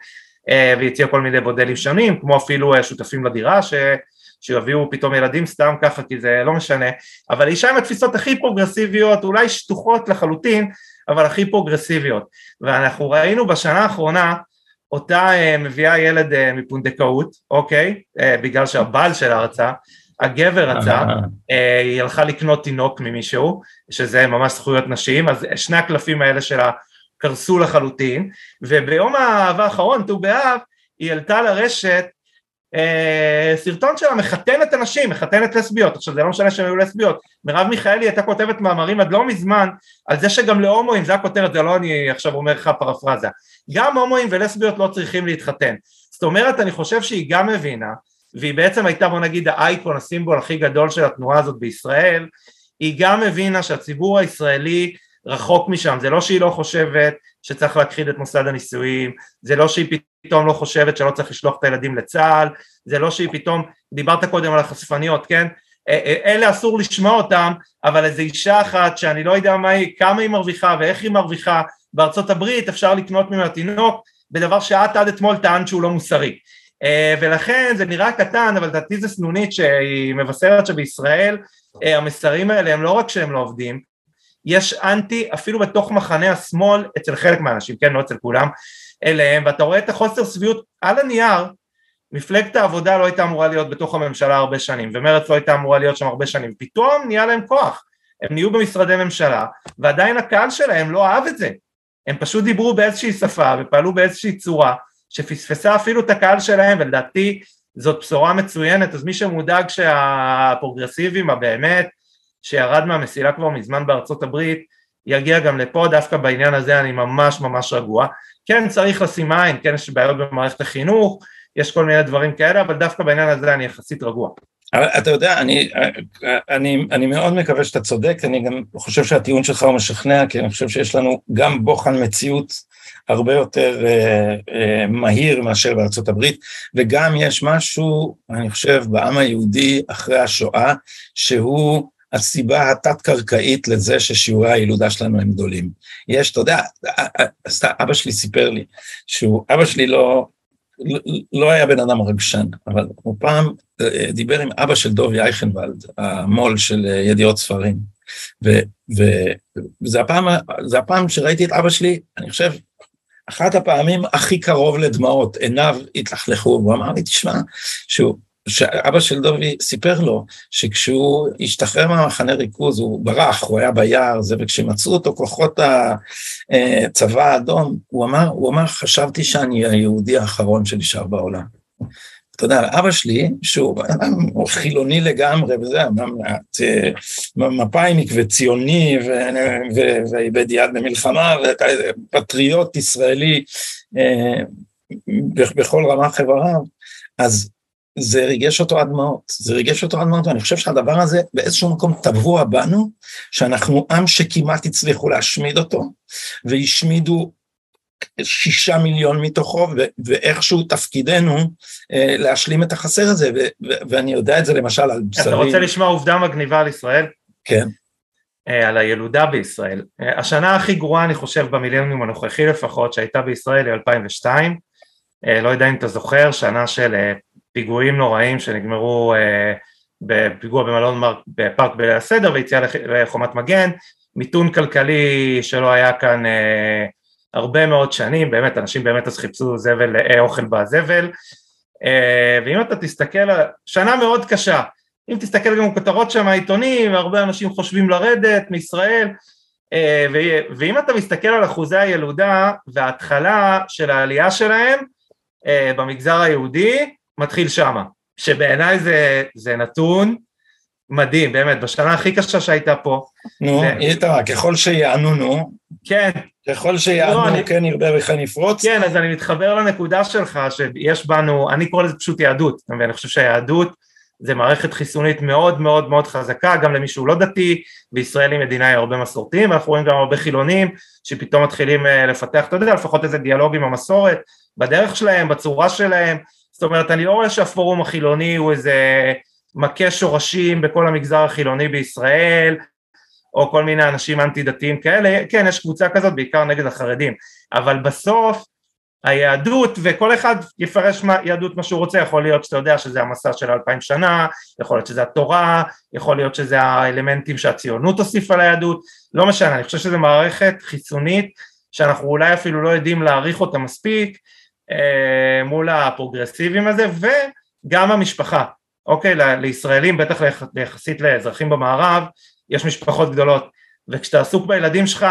אה, והציע כל מיני מודלים שונים כמו אפילו אה, שותפים לדירה ש... שיביאו פתאום ילדים סתם ככה כי זה לא משנה. אבל אישה עם התפיסות הכי פרוגרסיביות אולי שטוחות לחלוטין אבל הכי פרוגרסיביות. ואנחנו ראינו בשנה האחרונה אותה מביאה ילד מפונדקאות אוקיי? בגלל שהבעל שלה רצה הגבר רצה, אה, היא הלכה לקנות תינוק ממישהו, שזה ממש זכויות נשים, אז שני הקלפים האלה שלה קרסו לחלוטין, וביום האהבה האחרון, ט"ו באב, היא העלתה לרשת אה, סרטון שלה מחתנת אנשים, מחתנת לסביות, עכשיו זה לא משנה שהן היו לסביות, מרב מיכאלי הייתה כותבת מאמרים עד לא מזמן על זה שגם להומואים, זה הכותרת, זה לא אני עכשיו אומר לך פרפרזה, גם הומואים ולסביות לא צריכים להתחתן, זאת אומרת אני חושב שהיא גם מבינה והיא בעצם הייתה בוא נגיד האייקון, הסימבול הכי גדול של התנועה הזאת בישראל, היא גם הבינה שהציבור הישראלי רחוק משם, זה לא שהיא לא חושבת שצריך להכחיד את מוסד הנישואים, זה לא שהיא פתאום לא חושבת שלא צריך לשלוח את הילדים לצה"ל, זה לא שהיא פתאום, דיברת קודם על החשפניות, כן? אלה אסור לשמוע אותם, אבל איזו אישה אחת שאני לא יודע מה היא, כמה היא מרוויחה ואיך היא מרוויחה בארצות הברית, אפשר לקנות ממנה תינוק, בדבר שאת עד אתמול טענת שהוא לא מוסרי. ולכן זה נראה קטן, אבל לדעתי זה סנונית שהיא מבשרת שבישראל המסרים האלה הם לא רק שהם לא עובדים, יש אנטי אפילו בתוך מחנה השמאל אצל חלק מהאנשים, כן, לא אצל כולם, אליהם, ואתה רואה את החוסר שביעות על הנייר, מפלגת העבודה לא הייתה אמורה להיות בתוך הממשלה הרבה שנים, ומרצ לא הייתה אמורה להיות שם הרבה שנים, פתאום נהיה להם כוח, הם נהיו במשרדי ממשלה, ועדיין הקהל שלהם לא אהב את זה, הם פשוט דיברו באיזושהי שפה ופעלו באיזושהי צורה שפספסה אפילו את הקהל שלהם, ולדעתי זאת בשורה מצוינת, אז מי שמודאג שהפרוגרסיבים הבאמת, שירד מהמסילה כבר מזמן בארצות הברית, יגיע גם לפה, דווקא בעניין הזה אני ממש ממש רגוע. כן צריך לשים עין, כן יש בעיות במערכת החינוך, יש כל מיני דברים כאלה, אבל דווקא בעניין הזה אני יחסית רגוע. אבל אתה יודע, אני, אני, אני מאוד מקווה שאתה צודק, אני גם חושב שהטיעון שלך הוא משכנע, כי אני חושב שיש לנו גם בוחן מציאות הרבה יותר אה, אה, מהיר מאשר בארצות הברית, וגם יש משהו, אני חושב, בעם היהודי אחרי השואה, שהוא הסיבה התת-קרקעית לזה ששיעורי הילודה שלנו הם גדולים. יש, אתה יודע, אבא שלי סיפר לי שהוא, אבא שלי לא, לא היה בן אדם רגשן, אבל הוא פעם אה, דיבר עם אבא של דובי אייכנוולד, המו"ל של אה, ידיעות ספרים, וזה הפעם, הפעם שראיתי את אבא שלי, אני חושב, אחת הפעמים הכי קרוב לדמעות, עיניו התלכלכו, והוא אמר לי, תשמע, שהוא שאבא של דובי סיפר לו שכשהוא השתחרר מהמחנה ריכוז, הוא ברח, הוא היה ביער, זה, וכשמצאו אותו כוחות הצבא האדום, הוא אמר, הוא אמר, חשבתי שאני היהודי האחרון שנשאר בעולם. אתה יודע, אבא שלי, שהוא חילוני לגמרי, וזה, מפאיניק וציוני, ואיבד יד במלחמה, ופטריוט ישראלי אה, בכל רמה חבריו, אז זה ריגש אותו עד דמעות, זה ריגש אותו עד דמעות, ואני חושב שהדבר הזה באיזשהו מקום טבוע בנו, שאנחנו עם שכמעט הצליחו להשמיד אותו, והשמידו שישה מיליון מתוכו, ואיכשהו תפקידנו אה, להשלים את החסר הזה, ואני יודע את זה למשל על בשרי. אתה רוצה לשמוע עובדה מגניבה על ישראל? כן. אה, על הילודה בישראל. אה, השנה הכי גרועה אני חושב במילניום הנוכחי לפחות שהייתה בישראל היא 2002, לא יודע אם אתה זוכר, שנה של פיגועים נוראים שנגמרו אה, בפיגוע במלון מר, בפארק בליל הסדר ויציאה לחומת מגן, מיתון כלכלי שלא היה כאן אה, הרבה מאוד שנים, באמת אנשים באמת אז חיפשו זבל, אה, אוכל בזבל, אה, ואם אתה תסתכל, שנה מאוד קשה, אם תסתכל גם בכותרות שם העיתונים, הרבה אנשים חושבים לרדת מישראל, אה, ואם אתה מסתכל על אחוזי הילודה וההתחלה של העלייה שלהם אה, במגזר היהודי, מתחיל שמה, שבעיניי זה, זה נתון מדהים, באמת, בשנה הכי קשה שהייתה פה. נו. איתמר, ככל שיענונו, כן. ככל שיענו, לא, אני... כן ירבה וכן יפרוץ. כן, אז אני מתחבר לנקודה שלך, שיש בנו, אני קורא לזה פשוט יהדות, ואני חושב שהיהדות זה מערכת חיסונית מאוד מאוד מאוד חזקה, גם למי שהוא לא דתי, וישראל היא מדינה עם הרבה מסורתיים, ואנחנו רואים גם הרבה חילונים שפתאום מתחילים אה, לפתח, אתה יודע, לפחות איזה דיאלוג עם המסורת, בדרך שלהם, בצורה שלהם, זאת אומרת, אני לא רואה שהפורום החילוני הוא איזה מכה שורשים בכל המגזר החילוני בישראל, או כל מיני אנשים אנטי דתיים כאלה, כן, יש קבוצה כזאת, בעיקר נגד החרדים, אבל בסוף היהדות, וכל אחד יפרש מה, יהדות מה שהוא רוצה, יכול להיות שאתה יודע שזה המסע של אלפיים שנה, יכול להיות שזה התורה, יכול להיות שזה האלמנטים שהציונות הוסיפה ליהדות, לא משנה, אני חושב שזו מערכת חיסונית שאנחנו אולי אפילו לא יודעים להעריך אותה מספיק, אה, מול הפרוגרסיבים הזה וגם המשפחה, אוקיי, לישראלים בטח יחסית לאזרחים במערב יש משפחות גדולות. וכשאתה עסוק בילדים שלך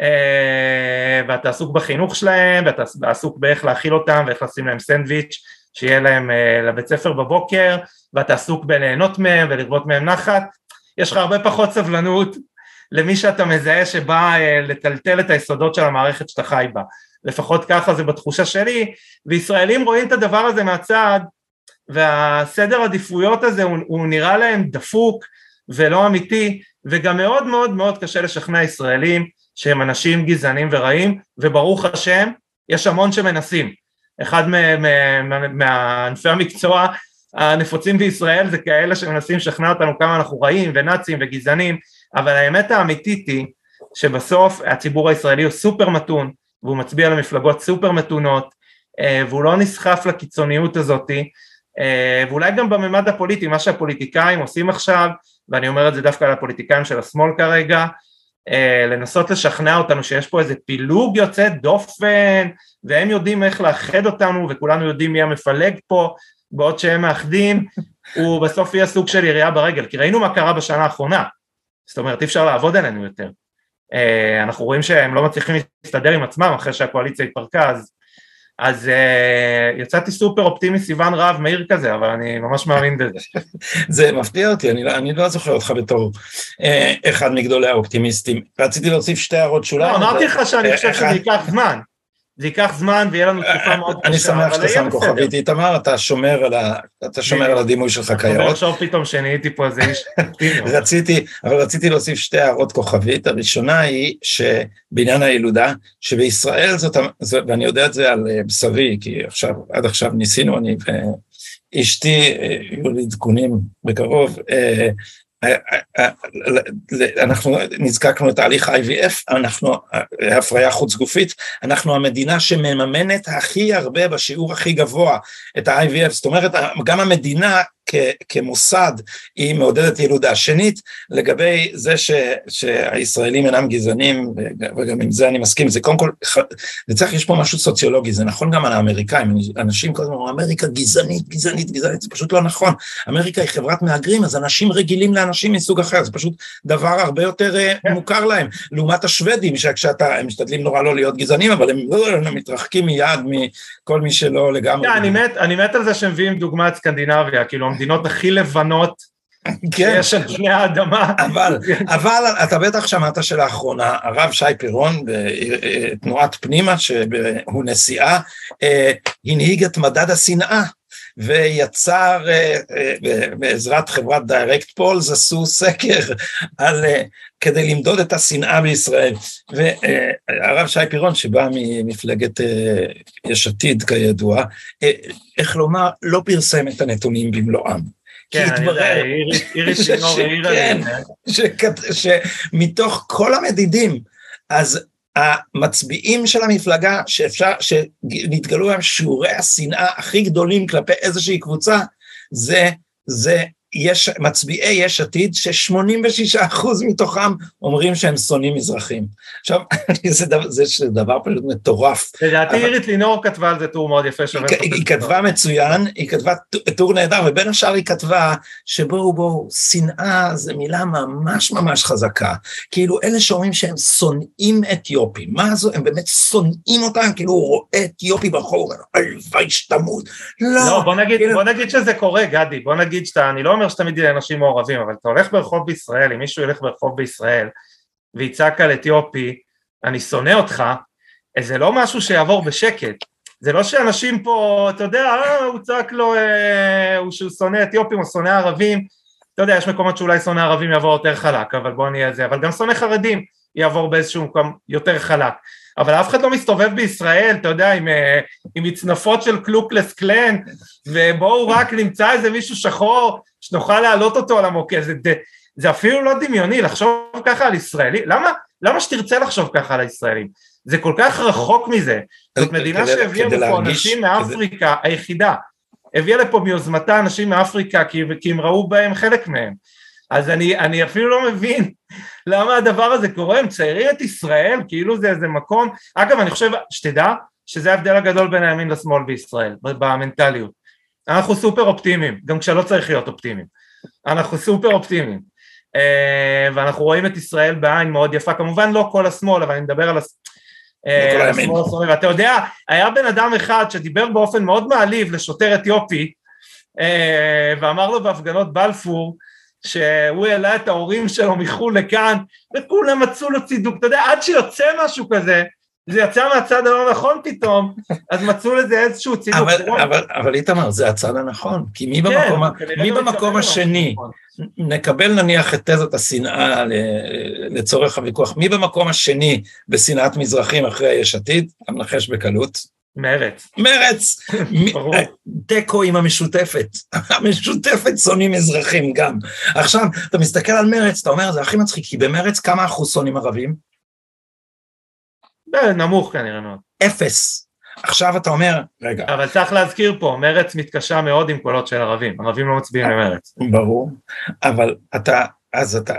אה, ואתה עסוק בחינוך שלהם ואתה עסוק באיך להאכיל אותם ואיך לשים להם סנדוויץ' שיהיה להם אה, לבית ספר בבוקר ואתה עסוק בליהנות מהם ולרבות מהם נחת יש לך הרבה פחות סבלנות למי שאתה מזהה שבא לטלטל את היסודות של המערכת שאתה חי בה. לפחות ככה זה בתחושה שלי, וישראלים רואים את הדבר הזה מהצד, והסדר עדיפויות הזה הוא, הוא נראה להם דפוק ולא אמיתי, וגם מאוד מאוד מאוד קשה לשכנע ישראלים שהם אנשים גזענים ורעים, וברוך השם, יש המון שמנסים. אחד מענפי המקצוע הנפוצים בישראל זה כאלה שמנסים לשכנע אותנו כמה אנחנו רעים ונאצים וגזענים, אבל האמת האמיתית היא שבסוף הציבור הישראלי הוא סופר מתון, והוא מצביע למפלגות סופר מתונות, אה, והוא לא נסחף לקיצוניות הזאתי, ואולי גם בממד הפוליטי, מה שהפוליטיקאים עושים עכשיו, ואני אומר את זה דווקא לפוליטיקאים של השמאל כרגע, אה, לנסות לשכנע אותנו שיש פה איזה פילוג יוצא דופן, והם יודעים איך לאחד אותנו, וכולנו יודעים מי המפלג פה, בעוד שהם מאחדים, <laughs> הוא בסוף יהיה סוג של ירייה ברגל, כי ראינו מה קרה בשנה האחרונה, זאת אומרת אי אפשר לעבוד עלינו יותר. אה, אנחנו רואים שהם לא מצליחים להסתדר עם עצמם אחרי שהקואליציה התפרקה, אז, אז uh, יצאתי סופר אופטימי סיוון רהב מאיר כזה, אבל אני ממש מאמין בזה. <laughs> זה מפתיע אותי, אני, לא, אני לא זוכר אותך בתור אה, אחד מגדולי האופטימיסטים. רציתי להוסיף שתי הערות שוליים. לא, אמרתי לך שאני חושב שזה ייקח זמן. זה ייקח זמן ויהיה לנו תקופה מאוד קשה, אני שמח שאתה שם כוכבית. איתמר, אתה שומר על, ה... אתה שומר על הדימוי שלך כיאות. אני עכשיו פתאום שנהייתי פה איזה איש <laughs> רציתי, אבל רציתי להוסיף שתי הערות כוכבית, הראשונה היא שבעניין הילודה, שבישראל זאת, ואני יודע את זה על אה, בשרי, כי עכשיו, עד עכשיו ניסינו, אני ואשתי, אה, יהיו לי עדכונים בקרוב, אה, אנחנו נזקקנו לתהליך IVF, אנחנו, הפריה חוץ גופית, אנחנו המדינה שמממנת הכי הרבה בשיעור הכי גבוה את ה-IVF, זאת אומרת גם המדינה כמוסד היא מעודדת ילודה. שנית, לגבי זה ש, שהישראלים אינם גזענים, וגם עם זה אני מסכים, זה קודם כל, זה צריך, יש פה משהו סוציולוגי, זה נכון גם על האמריקאים, אנשים כל הזמן אומרים, אמריקה גזענית, גזענית, גזענית, זה פשוט לא נכון. אמריקה היא חברת מהגרים, אז אנשים רגילים לאנשים מסוג אחר, זה פשוט דבר הרבה יותר אה, כן. מוכר להם, לעומת השוודים, שכשאתה, הם משתדלים נורא לא להיות גזענים, אבל הם, לא, הם מתרחקים מיד מכל מי שלא לגמרי. אני, מת, אני מת על זה שמביאים דוגמת סקנדינביה, כאילו המדינות הכי לבנות כן. שיש על פני האדמה. אבל, <laughs> אבל אתה בטח שמעת שלאחרונה הרב שי פירון בתנועת פנימה, שהוא נשיאה, אה, הנהיג את מדד השנאה. ויצר אה, בעזרת חברת דיירקט פולס עשו סקר על, אה, כדי למדוד את השנאה בישראל. והרב שי פירון שבא ממפלגת יש עתיד כידוע, איך לומר, לא פרסם את הנתונים במלואם. כי כן, התברר, איריס לינור העירה כן, שמתוך כל המדידים, אז המצביעים של המפלגה שאפשר, שנתגלו בהם שיעורי השנאה הכי גדולים כלפי איזושהי קבוצה, זה, זה יש, מצביעי יש עתיד, ש-86% מתוכם אומרים שהם שונאים מזרחים. עכשיו, <laughs> זה, דבר, זה דבר פשוט מטורף. לדעתי אירית לינור כתבה על זה טור מאוד יפה שווה. היא, היא כתבה מצוין, היא כתבה טור נהדר, ובין השאר היא כתבה שבואו בואו, שנאה זה מילה ממש ממש חזקה. כאילו אלה שאומרים שהם שונאים אתיופים, מה זו, הם באמת שונאים אותם, כאילו הוא רואה אתיופי ברחוב, הלוואי שתמות. לא, לא בוא נגיד, כאילו... בוא נגיד שזה קורה, גדי, בוא נגיד שאתה, אני לא אומר שתמיד יהיה אנשים מעורבים, אבל אתה הולך ברחוב בישראל, אם מישהו ילך ברחוב בישראל ויצעק על אתיופי, אני שונא אותך, זה לא משהו שיעבור בשקט. זה לא שאנשים פה, אתה יודע, אה, הוא צעק לו אה, שהוא שונא אתיופים או שונא ערבים, אתה יודע, יש מקומות שאולי שונא ערבים יעבור יותר חלק, אבל בוא נהיה זה, אבל גם שונא חרדים יעבור באיזשהו מקום יותר חלק. אבל אף אחד לא מסתובב בישראל, אתה יודע, עם, אה, עם מצנפות של קלוקלס קלן, ובואו רק נמצא איזה מישהו שחור, שנוכל להעלות אותו על המוקד, זה, זה אפילו לא דמיוני לחשוב ככה על ישראלי, למה, למה שתרצה לחשוב ככה על הישראלים? זה כל כך רחוק מזה, זאת מדינה שהביאה לפה אנשים מאפריקה. היחידה, הביאה לפה מיוזמתה אנשים מאפריקה כי, כי הם ראו בהם חלק מהם, אז אני, אני אפילו לא מבין <laughs> למה הדבר הזה קורה, הם ציירים את ישראל כאילו זה איזה מקום, אגב אני חושב, שתדע שזה ההבדל הגדול בין הימין לשמאל בישראל, במנטליות, אנחנו סופר אופטימיים, גם כשלא צריך להיות אופטימיים, אנחנו סופר אופטימיים, uh, ואנחנו רואים את ישראל בעין מאוד יפה, כמובן לא כל השמאל, אבל אני מדבר על הס... לא uh, השמאל השמאלי, ואתה יודע, היה בן אדם אחד שדיבר באופן מאוד מעליב לשוטר אתיופי, uh, ואמר לו בהפגנות בלפור, שהוא העלה את ההורים שלו מחו"ל לכאן, וכולם מצאו לו צידוק, אתה יודע, עד שיוצא משהו כזה, זה יצא מהצד הלא נכון פתאום, אז מצאו לזה איזשהו צידוק. אבל, אבל, אבל איתמר, זה הצד הנכון, כי מי כן, במקום, מי לא במקום השני, נכון. נקבל נניח את תזת השנאה לצורך הוויכוח, מי במקום השני בשנאת מזרחים אחרי יש עתיד? אתה מנחש בקלות. מרץ. מרץ. תיקו עם המשותפת. <laughs> המשותפת שונאים אזרחים גם. עכשיו, אתה מסתכל על מרץ, אתה אומר, זה הכי מצחיק, כי במרץ כמה אחוז שונאים ערבים? אה, נמוך כנראה מאוד. אפס. עכשיו אתה אומר, רגע, אבל צריך להזכיר פה, מרץ מתקשה מאוד עם קולות של ערבים, ערבים לא מצביעים למרץ. ברור, אבל אתה, אז אתה,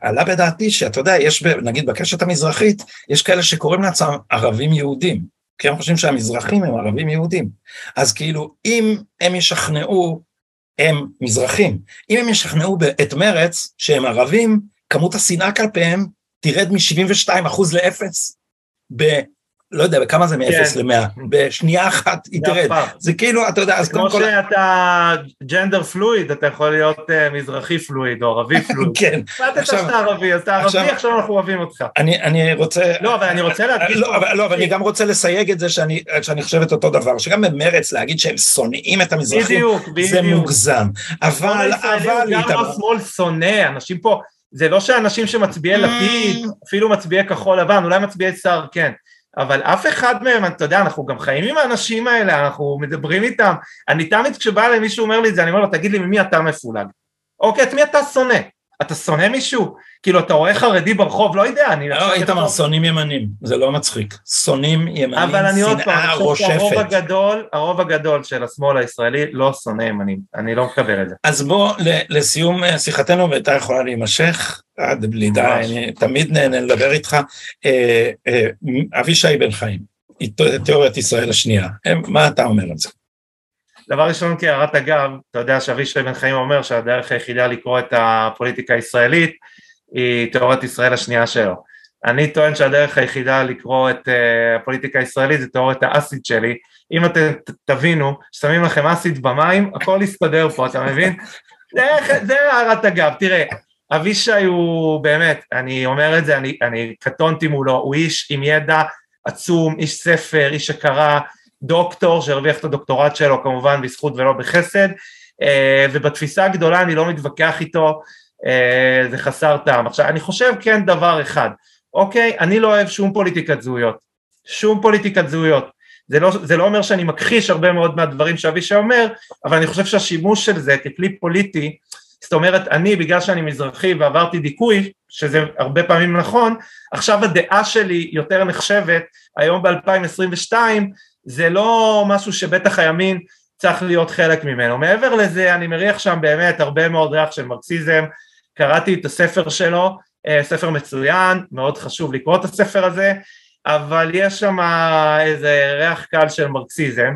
עלה בדעתי שאתה יודע, יש, נגיד בקשת המזרחית, יש כאלה שקוראים לעצמם ערבים יהודים, כי הם חושבים שהמזרחים הם ערבים יהודים. אז כאילו, אם הם ישכנעו, הם מזרחים. אם הם ישכנעו את מרץ שהם ערבים, כמות השנאה כלפיהם תרד מ-72% ל-0 לא יודע, בכמה זה מ-0 כן. ל-100? בשנייה אחת היא תרד. זה כאילו, אתה יודע, אז כמו קודם כל... שאתה ג'נדר פלואיד, אתה יכול להיות אה, מזרחי פלואיד או ערבי <laughs> פלואיד. כן, החלטת שאתה ערבי, אז אתה ערבי, עכשיו- אנחנו אוהבים אותך. אני, אני רוצה... לא, אבל אני רוצה להדגיש... לא, פה- אבל, לא, אבל אני גם רוצה לסייג את זה שאני, שאני חושבת אותו דבר, שגם במרץ להגיד שהם שונאים את המזרחים, בדיוק, בדיוק. זה מוגזם. אבל, השמאל אבל, גם לא שמאל שונא, אנשים פה, זה לא שאנשים שמצביעי לפיד, אפילו מצביעי כחול לבן, אולי מצביעי שר, כן. אבל אף אחד מהם, אתה יודע, אנחנו גם חיים עם האנשים האלה, אנחנו מדברים איתם. אני תמיד כשבא אליי מישהו אומר לי את זה, אני אומר לו, תגיד לי, ממי אתה מפולג? אוקיי, את מי אתה שונא? אתה שונא מישהו? כאילו, אתה רואה חרדי ברחוב, לא יודע, אני... לא, איתמר, שונאים ימנים, זה לא מצחיק. שונאים ימנים, אבל אני עוד פעם, שנאה אני חושב שהרוב רושפת. הגדול, הרוב הגדול של השמאל הישראלי לא שונא ימנים, אני לא מקבל את זה. אז בוא, לסיום אה, שיחתנו, והייתה יכולה להימשך עד בלי די. אני תמיד נהנה לדבר איתך. אה, אה, אבישי בן חיים, תיאוריית ישראל השנייה, מה אתה אומר על זה? דבר ראשון כהערת אגב, אתה יודע שאבישי בן חיים אומר שהדרך היחידה לקרוא את הפוליטיקה הישראלית היא תיאוריית ישראל השנייה שלו. אני טוען שהדרך היחידה לקרוא את uh, הפוליטיקה הישראלית זה תיאוריית האסיד שלי. אם אתם תבינו, שמים לכם אסיד במים, הכל יסתדר פה, אתה מבין? <laughs> זה, הערת אגב, תראה, אבישי הוא באמת, אני אומר את זה, אני, אני קטונתי מולו, הוא איש עם ידע עצום, איש ספר, איש שקרא, דוקטור שהרוויח את הדוקטורט שלו כמובן בזכות ולא בחסד, אה, ובתפיסה הגדולה אני לא מתווכח איתו, אה, זה חסר טעם. עכשיו אני חושב כן דבר אחד, אוקיי, אני לא אוהב שום פוליטיקת זהויות, שום פוליטיקת זהויות. זה לא, זה לא אומר שאני מכחיש הרבה מאוד מהדברים שאבישי אומר, אבל אני חושב שהשימוש של זה ככלי פוליטי, זאת אומרת אני בגלל שאני מזרחי ועברתי דיכוי, שזה הרבה פעמים נכון, עכשיו הדעה שלי יותר נחשבת היום ב-2022, זה לא משהו שבטח הימין צריך להיות חלק ממנו. מעבר לזה אני מריח שם באמת הרבה מאוד ריח של מרקסיזם, קראתי את הספר שלו, אה, ספר מצוין, מאוד חשוב לקרוא את הספר הזה, אבל יש שם איזה ריח קל של מרקסיזם,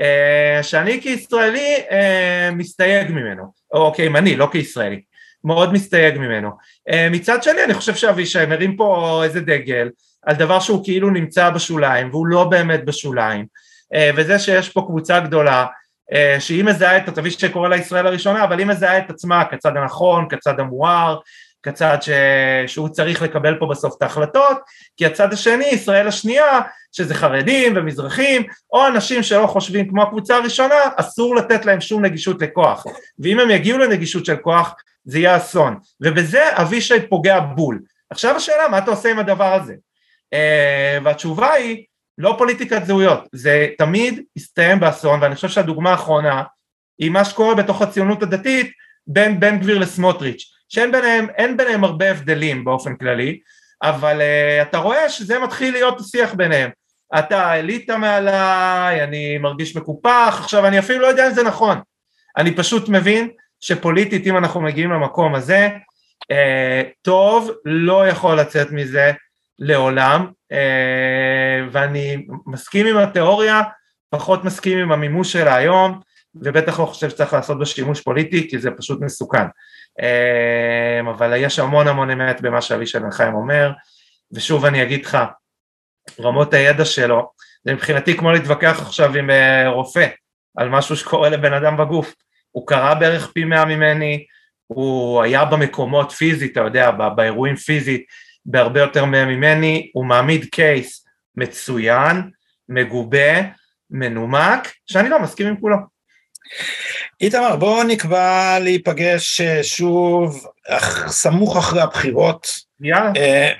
אה, שאני כישראלי אה, מסתייג ממנו, או כימני, לא כישראלי, מאוד מסתייג ממנו. מצד שני אני חושב שאבישי מרים פה איזה דגל על דבר שהוא כאילו נמצא בשוליים והוא לא באמת בשוליים, אה, וזה שיש פה קבוצה גדולה אה, שהיא מזהה את, אבישי קורא לה ישראל הראשונה, אבל היא מזהה את עצמה כצד הנכון, כצד המואר, כצד ש... שהוא צריך לקבל פה בסוף את ההחלטות, כי הצד השני, ישראל השנייה, שזה חרדים ומזרחים, או אנשים שלא חושבים כמו הקבוצה הראשונה, אסור לתת להם שום נגישות לכוח, ואם הם יגיעו לנגישות של כוח, זה יהיה אסון, ובזה אבישי פוגע בול. עכשיו השאלה, מה אתה עושה עם הדבר הזה? Uh, והתשובה היא, לא פוליטיקת זהויות, זה תמיד יסתיים באסון, ואני חושב שהדוגמה האחרונה היא מה שקורה בתוך הציונות הדתית בין בן גביר לסמוטריץ', שאין ביניהם, ביניהם הרבה הבדלים באופן כללי, אבל uh, אתה רואה שזה מתחיל להיות השיח ביניהם. אתה העלית מעליי, אני מרגיש מקופח, עכשיו אני אפילו לא יודע אם זה נכון. אני פשוט מבין שפוליטית אם אנחנו מגיעים למקום הזה, uh, טוב לא יכול לצאת מזה לעולם, uh, ואני מסכים עם התיאוריה, פחות מסכים עם המימוש שלה היום, ובטח לא חושב שצריך לעשות בה שימוש פוליטי, כי זה פשוט מסוכן. Uh, אבל יש המון המון אמת במה שאבישי בן חיים אומר, ושוב אני אגיד לך, רמות הידע שלו, זה מבחינתי כמו להתווכח עכשיו עם uh, רופא על משהו שקורה לבן אדם בגוף, הוא קרא בערך פי מאה ממני, הוא היה במקומות פיזית, אתה יודע, באירועים פיזית, בהרבה יותר ממני, הוא מעמיד קייס מצוין, מגובה, מנומק, שאני לא מסכים עם כולו. איתמר, בואו נקבע להיפגש שוב סמוך אחרי הבחירות, יאללה.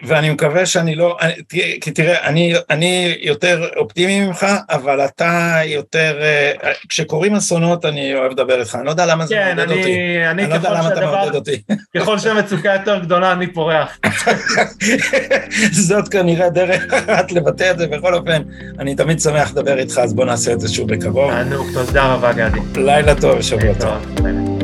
ואני מקווה שאני לא, כי תראה, אני, אני יותר אופטימי ממך, אבל אתה יותר, כשקורים אסונות אני אוהב לדבר איתך, אני לא יודע למה זה כן, מעודד אני, אותי. אני, אני לא יודע למה אתה שהדבר- מעודד אותי. <laughs> ככל שהמצוקה יותר גדולה אני פורח. <laughs> זאת כנראה דרך אחת לבטא את זה, בכל אופן, אני תמיד שמח לדבר איתך, אז בוא נעשה את זה שוב בקרוב. תענוג, תודה רבה גדי. לילה טוב ושבוע טוב. ביי.